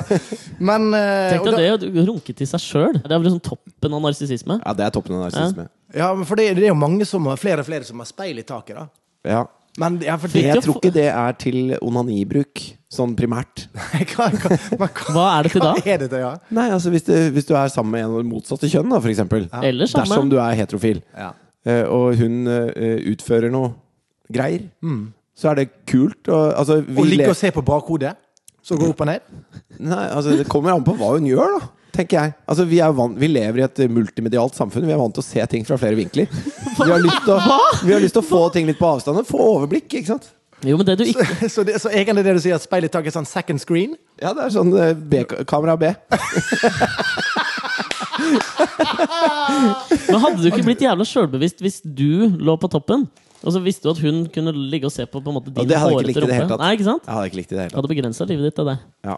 Men uh, Tenk deg det å runke til seg sjøl. Det er vel liksom toppen av narsissisme. Ja, det er toppen av narsissisme. Ja, men for det, det er jo mange som har, flere og flere som har speil i taket, da. Ja. Men ja, for det Jeg tror ikke det er til onanibruk, sånn primært. hva, hva, men hva, Hva er det til da? Er det til, ja? Nei, altså hvis, det, hvis du er sammen med en av det motsatte kjønn, da, for eksempel. Eller samme. Dersom du er heterofil, ja. eh, og hun eh, utfører noe greier, så er det kult. Og, altså, vi Å ligge og se på bakhodet, så gå opp og ned? Nei, altså Det kommer an på hva hun gjør, da. Tenker jeg. Altså, vi, er van vi lever i et multimedialt samfunn. Vi er vant til å se ting fra flere vinkler. Vi har lyst til å, vi har lyst til å få ting litt på avstand. Få overblikk, ikke sant? Jo, men det du Så, ikke så, det, så egentlig det du sier, at speilet tak er sånn second screen? Ja, det er sånn eh, B kamera B. Men hadde du ikke blitt jævla sjølbevisst hvis du lå på toppen? Og så visste du at hun kunne ligge og se på på en måte din hårete rumpe? Nei, ikke sant? Jeg hadde ikke likt det i det hele tatt. Hadde begrensa livet ditt til det. Ja.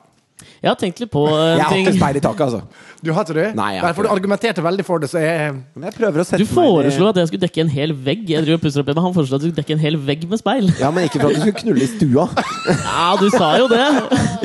Jeg har tenkt litt på eh, Jeg har hatt et speil i taket, altså. Du har ikke det? Nei, jeg har Derfor du argumenterte veldig for det, så jeg jeg prøver å sette Du meg Du foreslo at jeg skulle dekke en hel vegg. Jeg driver og pusser opp hjemme. Han foreslo at du skulle dekke en hel vegg med speil. Ja, men ikke for at du skulle knulle i stua. Ja, du sa jo det!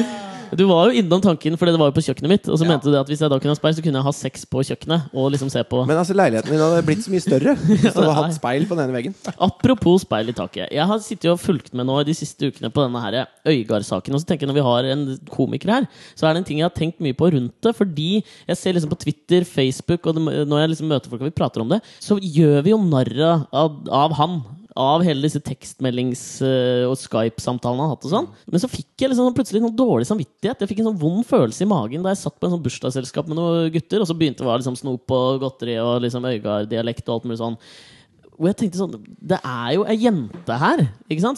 Du var jo innom tanken, for det var jo på kjøkkenet mitt. Og så mente du at hvis jeg da kunne ha speil, så kunne jeg ha sex på kjøkkenet. Og liksom se på Men altså, leiligheten min hadde blitt så mye større hvis du hadde hatt speil på den ene veggen. Apropos speil i taket. Jeg har sittet og fulgt med nå de siste ukene på denne her Øygard-saken. Og så tenker jeg når vi har en komiker her, så er det en ting jeg har tenkt mye på rundt det. Fordi jeg ser liksom på Twitter, Facebook, og når jeg liksom møter folk og vi prater om det, så gjør vi jo narr av, av han. Av hele disse tekstmeldings- eh, og Skype-samtalene han har hatt. og sånn Men så fikk jeg liksom plutselig noen dårlig samvittighet. Jeg fikk en sånn vond følelse i magen da jeg satt på en sånn bursdagsselskap med noen gutter, og så begynte det å være liksom snop og godteri og liksom Øygard-dialekt og alt mulig sånn. Og jeg tenkte sånn Det er jo ei jente her?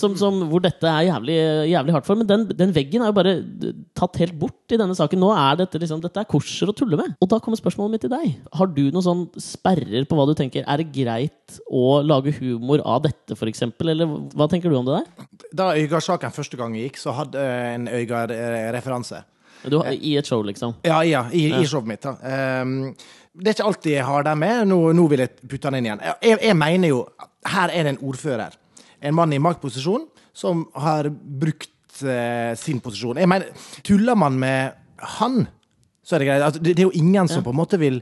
Som, som, hvor dette er jævlig, jævlig hardt for. Men den, den veggen er jo bare tatt helt bort i denne saken. Nå er dette liksom Dette er korser å tulle med. Og da kommer spørsmålet mitt til deg. Har du noen sånn sperrer på hva du tenker? Er det greit å lage humor av dette, f.eks.? Eller hva tenker du om det der? Da Øygard-saken første gang gikk, så hadde jeg en Øygard-referanse. I et show, liksom. Ja, ja, i, i showet mitt. da. Ehm, det er ikke alltid jeg har dem med. Nå, nå vil jeg putte den inn igjen. Jeg, jeg mener jo Her er det en ordfører. En mann i maktposisjon som har brukt eh, sin posisjon. Jeg mener, Tuller man med han, så er det greit. Altså, det, det er jo ingen som på en måte vil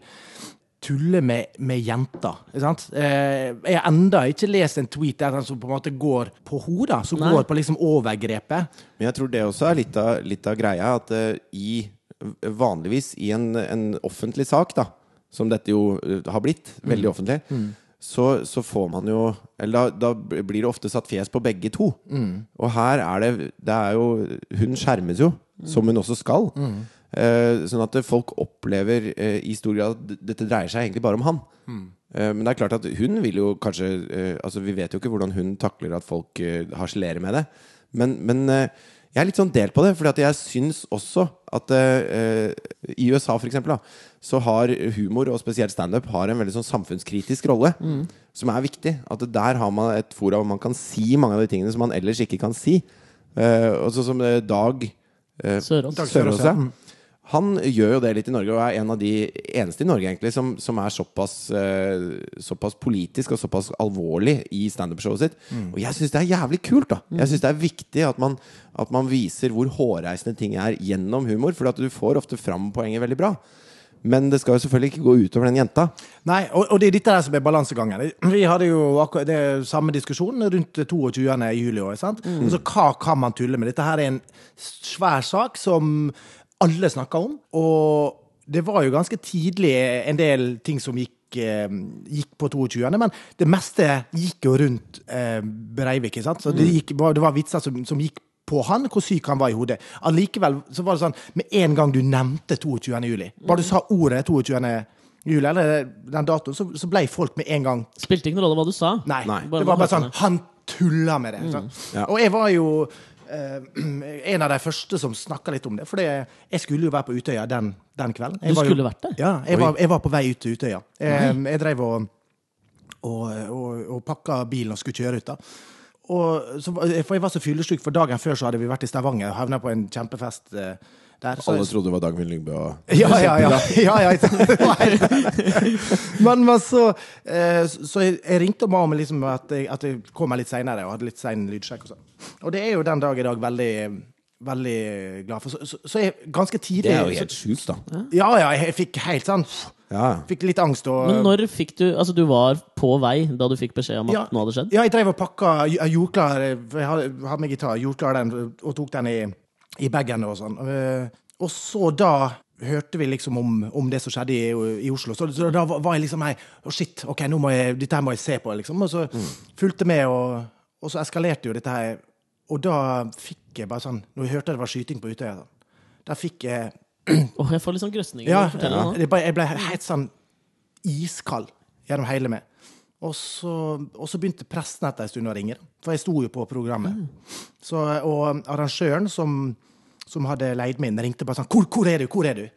tulle med, med jenter. Ikke sant? Eh, jeg har enda ikke lest en tweet der han som på en måte går på hodet. Som Nei. går på liksom overgrepet. Men jeg tror det også er litt av, litt av greia. At uh, i Vanligvis i en, en offentlig sak, da, som dette jo eh, har blitt, veldig offentlig, så, så får man jo Eller da, da blir det ofte satt fjes på begge to. Og her er det Det er jo Hun skjermes jo, som hun også skal. Eh, sånn at folk opplever eh, i stor grad at dette dreier seg egentlig bare om han. Eh, men det er klart at hun vil jo kanskje eh, Altså Vi vet jo ikke hvordan hun takler at folk eh, harselerer med det. Men, men jeg er litt sånn delt på det, for jeg syns også at uh, i USA for eksempel, da, så har humor, og spesielt standup, har en veldig sånn samfunnskritisk rolle. Som er viktig. At der har man et fora hvor man kan si mange av de tingene som man ellers ikke kan si. Uh, og så som eh, Dag uh, Sørås, Sørås, ja. Han gjør jo det litt i Norge, og er en av de eneste i Norge egentlig som, som er såpass, uh, såpass politisk og såpass alvorlig i standup-showet sitt. Og jeg syns det er jævlig kult. da Jeg synes det er viktig at man, at man viser hvor hårreisende ting er gjennom humor, for at du får ofte fram poenget veldig bra. Men det skal jo selvfølgelig ikke gå utover den jenta. Nei, og, og det er dette der som er balansegangen. Vi hadde jo akkurat det samme diskusjonen rundt 22. juli. Også, sant? Altså, hva kan man tulle med? Dette her er en svær sak som alle snakka om. Og det var jo ganske tidlig en del ting som gikk, eh, gikk på 22., men det meste gikk jo rundt eh, Breivik. ikke sant? Så det, gikk, det var vitser som, som gikk på han, hvor syk han var i hodet. Allikevel så var det sånn med en gang du nevnte 22. juli, bare du sa ordet 22. juli, eller den datoen, så, så ble folk med en gang Spilte ingen rolle hva du sa. Nei. Nei. Det var bare sånn Han tulla med det. Mm. Ja. Og jeg var jo en av de første som snakka litt om det. For jeg skulle jo være på Utøya den, den kvelden. Jeg Du var jo, skulle vært der? Ja, jeg var, jeg var på vei ut til Utøya. Jeg, jeg drev og, og, og, og pakka bilen og skulle kjøre ut. da og så, for Jeg var så fyllesyk, for dagen før så hadde vi vært i Stavanger og havna på en kjempefest eh, der. Så, Alle trodde det var Dagfinn Lyngbø. og- ja, ja, ja. ja, ja men, men så eh, Så jeg, jeg ringte og ba om liksom at, jeg, at jeg kom meg litt seinere og hadde litt sein lydsjekk. Og sånn. Og det er jo den dag i dag veldig Veldig glad for. Så, så, så jeg ganske tidlig Det er jo helt sjukt, da. Ja, ja, jeg fikk helt sånn Ja. Fikk litt angst. Og, Men når fikk du Altså, du var på vei da du fikk beskjed om at Ja. noe hadde skjedd? Ja, jeg drev og pakka Jeg jordklar klar Jeg hadde, hadde med gitar, jordklar den, og tok den i, i bagen og sånn. Eh, Og så da hørte vi liksom om, om det som skjedde i, i Oslo. Så, så da var jeg liksom Nei, å shit, ok, nå må jeg, dette her må jeg se på, liksom. Og så fulgte med, og, og så eskalerte jo dette her. Og da fikk jeg bare sånn Når jeg hørte det var skyting på Utøya, da, da fikk jeg Åh, jeg får litt sånn grøsninger. ja, det bare, jeg ble helt sånn iskald gjennom hele meg. Og så, og så begynte presten etter en stund å ringe, for jeg sto jo på programmet. Så, og arrangøren som, som hadde leid meg inn, ringte bare sånn hvor, 'Hvor er du? Hvor er du?'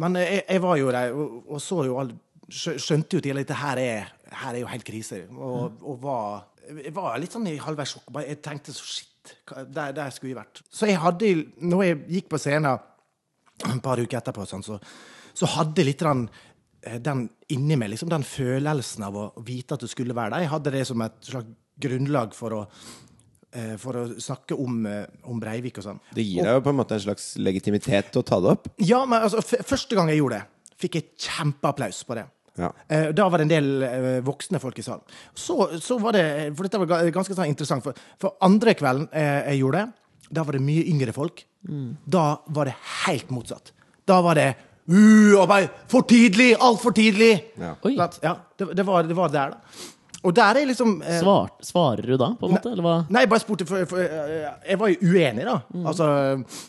Men jeg, jeg var jo der og, og så jo all, Skjønte jo tidlig at dette her er, her er jo helt krise. Og, og var, jeg var litt sånn i halvveis sjokk. Jeg tenkte så shit, der, der skulle vi vært. Så jeg hadde, når jeg gikk på scenen et par uker etterpå, sånn, så, så hadde litt den, eh, den inni meg, liksom den følelsen av å vite at du skulle være der. Jeg hadde det som et slags grunnlag for å, eh, for å snakke om, eh, om Breivik og sånn. Det gir deg jo på en måte en slags legitimitet til å ta det opp. Ja, men altså, første gang jeg gjorde det, fikk jeg kjempeapplaus på det. Ja. Eh, Da var det en del eh, voksne folk i salen. Så, så var det For dette var ganske sånn interessant. For, for andre kvelden eh, jeg gjorde det, da var det mye yngre folk. Da var det helt motsatt. Da var det uh, bare, For tidlig! Altfor tidlig! Ja. Oi. Ja, det, det, var, det var der, da. Og der er liksom eh, Svar, svarer du da, på en måte? Eller hva? Nei, jeg bare spurte for, for eh, Jeg var jo uenig, da. Altså,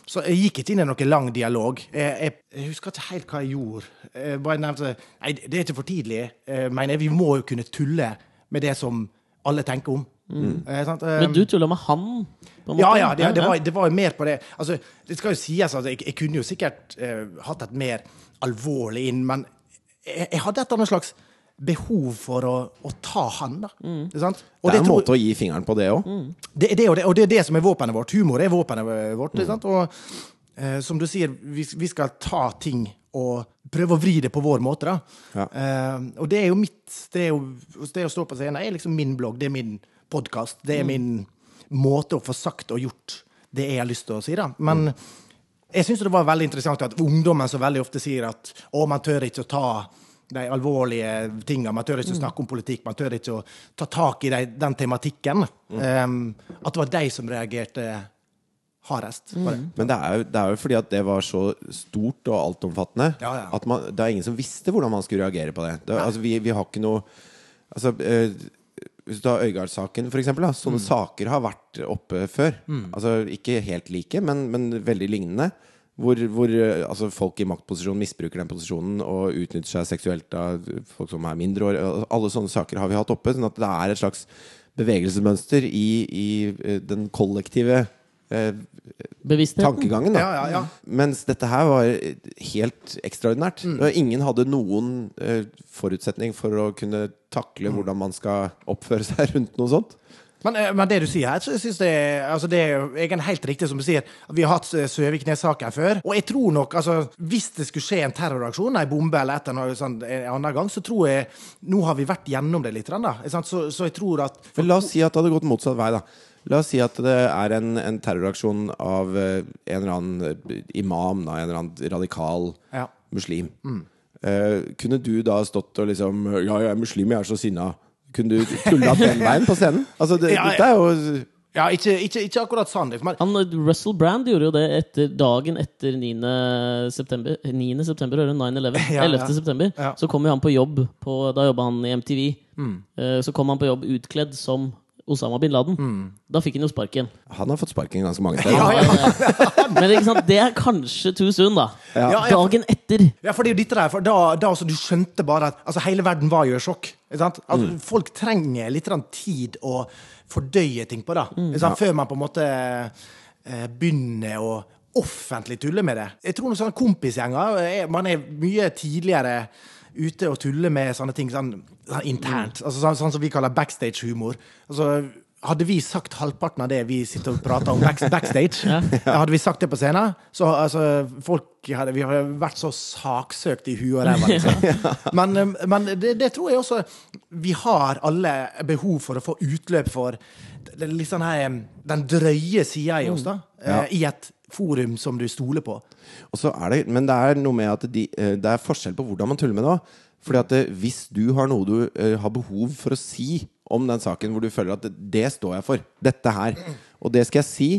så jeg gikk ikke inn i noen lang dialog. Jeg, jeg, jeg husker ikke helt hva jeg gjorde. Jeg bare nevnte Nei, det er ikke for tidlig. Jeg mener, vi må jo kunne tulle med det som alle tenker om. Eh, sant? Eh, Men du tulla med han? Ja, ja, det, det, var, det var jo mer på det. Altså, det skal jo sies at jeg, jeg kunne jo sikkert eh, hatt et mer alvorlig inn, men jeg, jeg hadde et eller annet slags behov for å, å ta han, da. Og Det er en tror- måte å gi fingeren på, det òg. det, det, det, og det er det som er våpenet vårt. Humor er våpenet vårt. Mm. sant? Og eh, som du sier, vi, vi skal ta ting og prøve å vri det på vår måte. da. Ja. Eh, og det er jo mitt Det, er jo, det å stå på scenen er liksom min blogg, det er min podkast. Det er min måte å få sagt og gjort det jeg har lyst til å si. da. Men jeg syns det var veldig interessant at ungdommen så veldig ofte sier at å, man tør ikke å ta de alvorlige tingene. Man tør ikke å snakke om politikk, man tør ikke å ta tak i de, den tematikken. Um, at det var de som reagerte hardest. Mm. Men det er, jo, det er jo fordi at det var så stort og altomfattende Ja, ja. at man, det er ingen som visste hvordan man skulle reagere på det. det altså, vi, vi har ikke noe altså, eh, Hvis du tar Øygard-saken, for eksempel. mm. sånne saker har vært oppe før. Altså, ikke helt like, men, men veldig lignende. Hvor, hvor eh, altså, folk i maktposisjon misbruker den posisjonen og utnytter seg seksuelt av folk som er mindreårige. Alle sånne saker har vi hatt oppe. Sånn at det er et slags bevegelsesmønster i, i eh, den kollektive? Tankegangen. Da. Ja, ja, ja. Mens dette her var helt ekstraordinært. Mm. Ingen hadde noen eh, forutsetning for å kunne takle Mm. hvordan man skal oppføre seg rundt noe sånt. Men, eh, men det du sier her, så synes jeg, altså det er egentlig helt riktig som du sier. Vi har hatt eh, Søviknes-saken før. Og jeg tror nok, altså, hvis det skulle skje en terroraksjon, ei bombe eller et eller annet sånt en annen gang, så tror jeg Nå har vi vært gjennom det litt, da. Så, så jeg tror at for, la oss si at det hadde gått motsatt vei. da La oss si at det er en, en terroraksjon av eh, en eller annen eh, imam, da, en eller annen radikal Ja. muslim. Eh, kunne du da stått og liksom Ja, jeg er muslim, jeg er så sinna. Kunne du tulla den veien på scenen? Altså, det, Ja, dette er jo Ja, ikke, ikke, ikke akkurat sånn. Men, Han, Russell Brand gjorde jo det etter dagen etter 9. september. 9. september, du? 9-11. Ja, 11. ja. september. Ja. Så kom jo han på jobb på, Da jobba han i MTV. Mm. Eh, Så kom han på jobb utkledd som Osama bin Laden. Mm. Da fikk han jo sparken. Han har fått sparken ganske mange steder. Men ikke sant? det er kanskje too soon, da. Ja, ja. Dagen etter. Ja, for det er jo dette der, for da, da altså, du skjønte bare at altså, hele verden var jo i sjokk. Ikke sant? Altså, Folk trenger litt tid å fordøye ting på, da. Ikke sant? Før man på en måte eh, begynner å offentlig tulle med det. Jeg tror noen sånne kompisgjenger er, Man er mye tidligere ute og tuller med sånne ting sånn, sånn internt. Altså, sånn, sånn som vi kaller backstage-humor. Altså, hadde vi sagt halvparten av det vi sitter og prater om back, backstage, hadde vi sagt det på scenen, så altså, folk hadde, Vi hadde vært så saksøkt i huet og ræva, liksom. Men, eh, men det, det tror jeg også Vi har alle behov for å få utløp for det sånn her, den drøye sida i oss, da. Ja. I et forum som du stoler på. Og så er det, men det er noe med at de, eh, det er forskjell på hvordan man tuller med det òg. Fordi at eh, hvis du har noe du eh, har behov for å si om den saken, hvor du føler at det, står jeg for, dette her, og det skal jeg si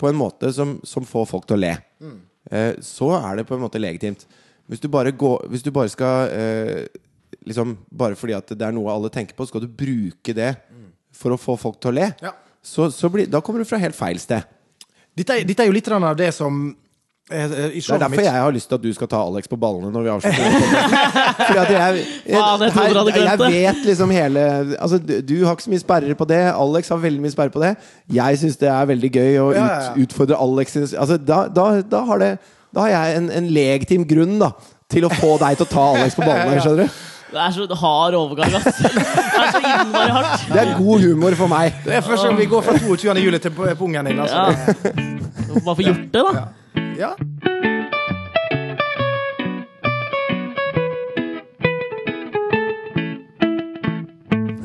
på en måte som, som får folk til å le, eh, så er det på en måte legitimt. Hvis du bare, går, hvis du bare skal eh, liksom, Bare fordi at det er noe alle tenker på, skal du bruke det for å få folk til å le, Ja. så, så blir, da kommer du fra helt feil sted. Dette, er- dette er jo litt av det som eh, eh, I Det er derfor mitt jeg har lyst til at du skal ta Alex på ballene når vi avslutter. Fordi at jeg, jeg, Faen, jeg trodde du hadde glemt jeg vet liksom hele altså, du, du har ikke så mye sperrer på det. Alex har veldig mye sperrer på det. Jeg syns det er veldig gøy å ut, utfordre Alex. Altså, da, da, da, har det, da har jeg en, en legitim grunn da til å få deg til å ta Alex på ballene. Skjønner du? Det er så hard overgang, ass. Det er så innmari hardt. Det er god humor for meg. Det er først gang vi går fra 22. juli til pungen din. Altså. Ja. Bare få gjort det, da. Ja. ja,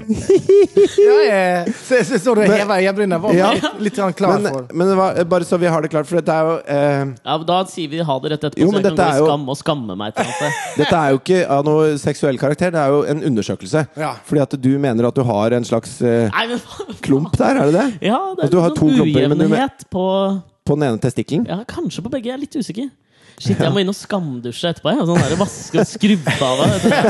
jeg, så, så, så du hever øyenbrynene? Var Ja. litt, klar Men, for men det var, bare så vi har det klart, for dette er jo eh, Ja, Da sier vi ha det rett etterpå, Jo, så jeg kan gå i jo- skam og skamme meg. Dette er jo ikke av noe seksuell karakter, det er jo en undersøkelse. Ja. Fordi at du mener at du har en slags eh, Nei, men klump der, er det det? Ja, det er har to noen klumper, men du- ujevnhet på På den ene testikkelen? Ja, kanskje på begge. Jeg er litt usikker. Shit, jeg må inn og skamdusje etterpå. Jeg. Sånn der vaske og skrubbe av.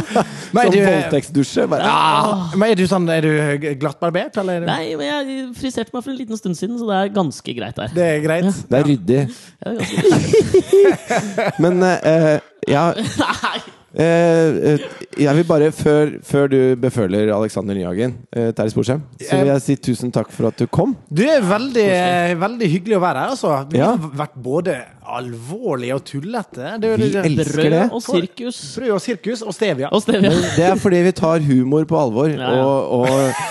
Men Sånn er du, voldtektsdusje? Ah! men er du sånn Er du glattbarbert, eller? er Nei, men jeg friserte meg for en liten stund siden, så det er ganske greit der. Det er greit? Det er ryddig. Ja, det er. Men uh, ja! eh, eh, Jeg vil bare, før, før du beføler Alexander Nyhagen, eh, Terje Sporsem, så vil jeg si tusen takk for at du kom. Du er veldig, veldig hyggelig å være her, altså. Vi Ja. har vært både alvorlige og tullete. Det er Vi det- elsker Brød det. og sirkus. Brød og sirkus og stevia. Og stevia. Det er fordi vi tar humor på alvor, Ja, ja. og, og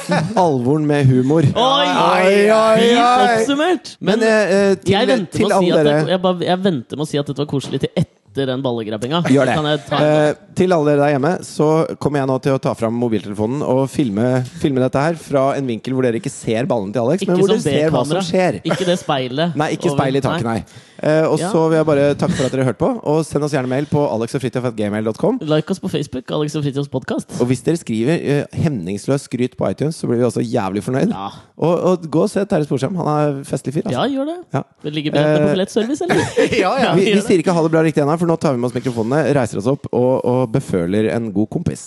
alvoren med humor. Oi, Oi, oi, Fint oi. oppsummert! Men Men eh, til, jeg, venter til med å si dere det, jeg, bare, jeg venter med å si at dette var koselig til etter den ballegrabbinga. Gjør det. Kan jeg ta Eh, til alle dere der hjemme så kommer jeg nå til å ta fram mobiltelefonen og filme, filme dette her fra en vinkel hvor dere ikke ser ballen til Alex, men hvor dere ser hva som skjer. Ikke det speilet. Nei, ikke speilet i taket, nei. Eh, og Ja. så vil jeg bare takke for at dere hørte på, og send oss gjerne mail på alexogfritjof.gmail.com. Like oss på Facebook, Alex og Fritjofs podkast. Og hvis dere skriver eh, hemningsløs skryt på iTunes, så blir vi også jævlig fornøyd. Ja. Og, og gå og se Terje Sporsem. Han er festlig fyr. ja, Altså. gjør det. Ja. Det ligger billettene Eh, på billettservice, eller? Ja, ja. Vi, vi sier ikke ha det bra riktig ennå, for nå tar vi med oss mikrofonene, reiser oss opp og, og beføler en god kompis.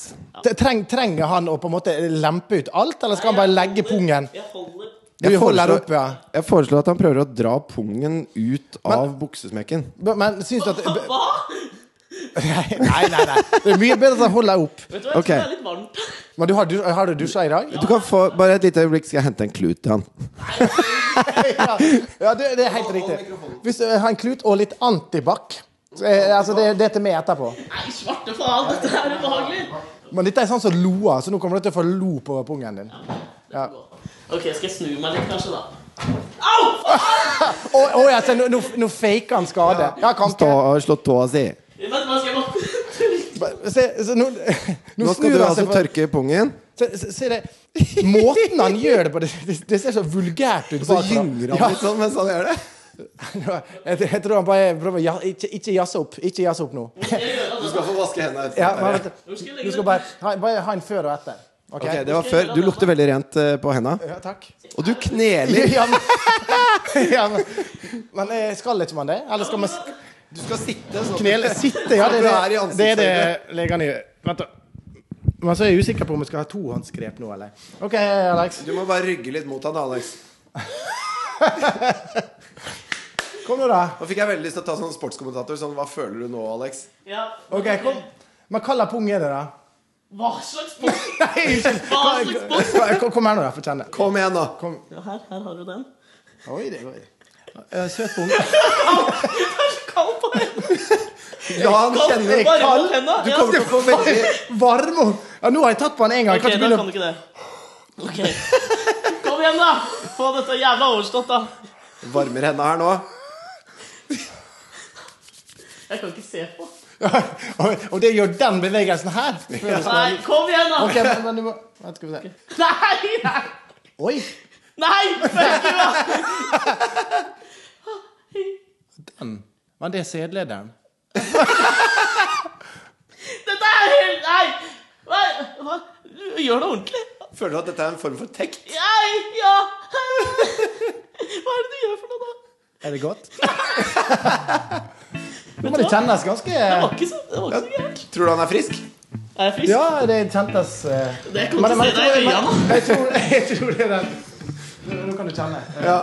Treng, trenger han å på en måte lempe ut alt, eller skal han bare legge pungen? Jeg holder Jeg foreslår- opp, ja. Jeg foreslår at han prøver å dra pungen ut av buksesmekken. Men syns du at Hva? Nei, nei, nei. Det er mye bedre at han holder opp. Vet du hva, jeg okay. tror det er litt varmt. Men du har, du, har du dusja i dag? Du kan få Bare et lite øyeblikk, skal jeg hente en klut til han. ja, ja det, det er helt riktig. Hvis du har en klut og litt antibac altså det, dette med etterpå. Nei, svarte faen, dette er ubehagelig! Men dette er sånn som loa, så nå kommer du til å få lo på pungen din. Ja. Ok, skal jeg snu meg litt, kanskje, da? Å, oh, ja, se, nå, nå, nå faker han skade. Ja, kan Stå Har slått slå tåa si. Vent, hva skal jeg bare Se, se, nå, nå, Nå skal du altså på- tørke pungen, Se, se, se det. Måten han gjør det på, det, det, ser så vulgært ut. så gynger han Ja. litt sånn mens han gjør det. Jeg, jeg tror han bare prøver ja- Ikke, ikke jazze opp. Ikke jazze opp nå. Du skal få vaske hendene Ja, men, vet du, skal du skal bare ha, bare ha en før og etter. Ok? Ok, det var før. Du lukter veldig rent eh, på henda. Ja, takk. Og du kneler. Ja, men, ja, men, men eh, skal ikke man det? Eller skal man Du skal sitte sånn. knele Sitte, ja. Det det, det, er det legene gjør. Vent, da. Men så er jeg usikker på om vi skal ha tohåndsgrep nå, eller? OK, Alex. Du må bare rygge litt mot han, Alex. Kom nå, da. Nå fikk jeg veldig lyst til å ta sånn sportskommentator. Sånn, hva føler du nå, Alex? Ja. Ok, kom. Men hva slags pung er det, da? Hva slags pung? Nei. Hva slags pung? Kom- Kom her nå, da. Få kjenne. Kom igjen, da. Kom. Ja, her, her har du den. Oi, det går. Eh, Søt pung. Kald på den! Ja, han kjenner er kald. Du kommer til å få veldig Varme Ja, nå har jeg tatt på han en gang. Ok, da kan du ikke det. Ok. Kom igjen, da! Få dette jævla overstått, da. Varmer henda her nå. Jeg kan ikke se på. Og- Og det gjør den bevegelsen her. Nei, kom igjen, da! Ok, men, men du må Vent, skal vi se. Nei! Nei! Oi! Nei! den. Var det er sædlederen. Dette er helt Nei! Hva? Hva? Gjør det ordentlig. Føler du at dette er en form for tekt? Nei! Ja! Hva er det du gjør for noe, da? Er det godt? Nå må det kjennes ganske Det var ikke så, det var ikke så gærent. Tror du han er frisk? Er jeg frisk? Ja, det kjentes uh... Det kommer til å se deg i øynene. men- jeg tror, jeg tror det er den Nå kan du kjenne. Ja.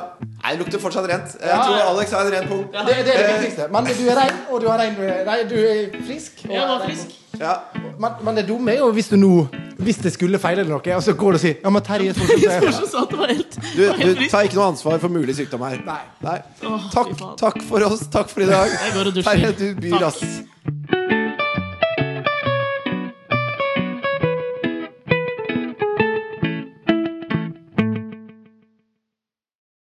Nei, det lukter fortsatt rent. Jeg Ja, tror ja. Alex har en ren pung. Det, det er det viktigste. Men du er rein, og du er, rein du er frisk. og Jeg var frisk. Ja. Men, men det dumme er jo hvis du nå Hvis det skulle feile eller noe, og så går du og sier Ja, men Terje Sporsem sier sa det var helt, Du, du tar ikke noe ansvar for mulig sykdom her. Nei. Nei. Takk, takk for oss. Takk for i dag. Terje, du byr, ass.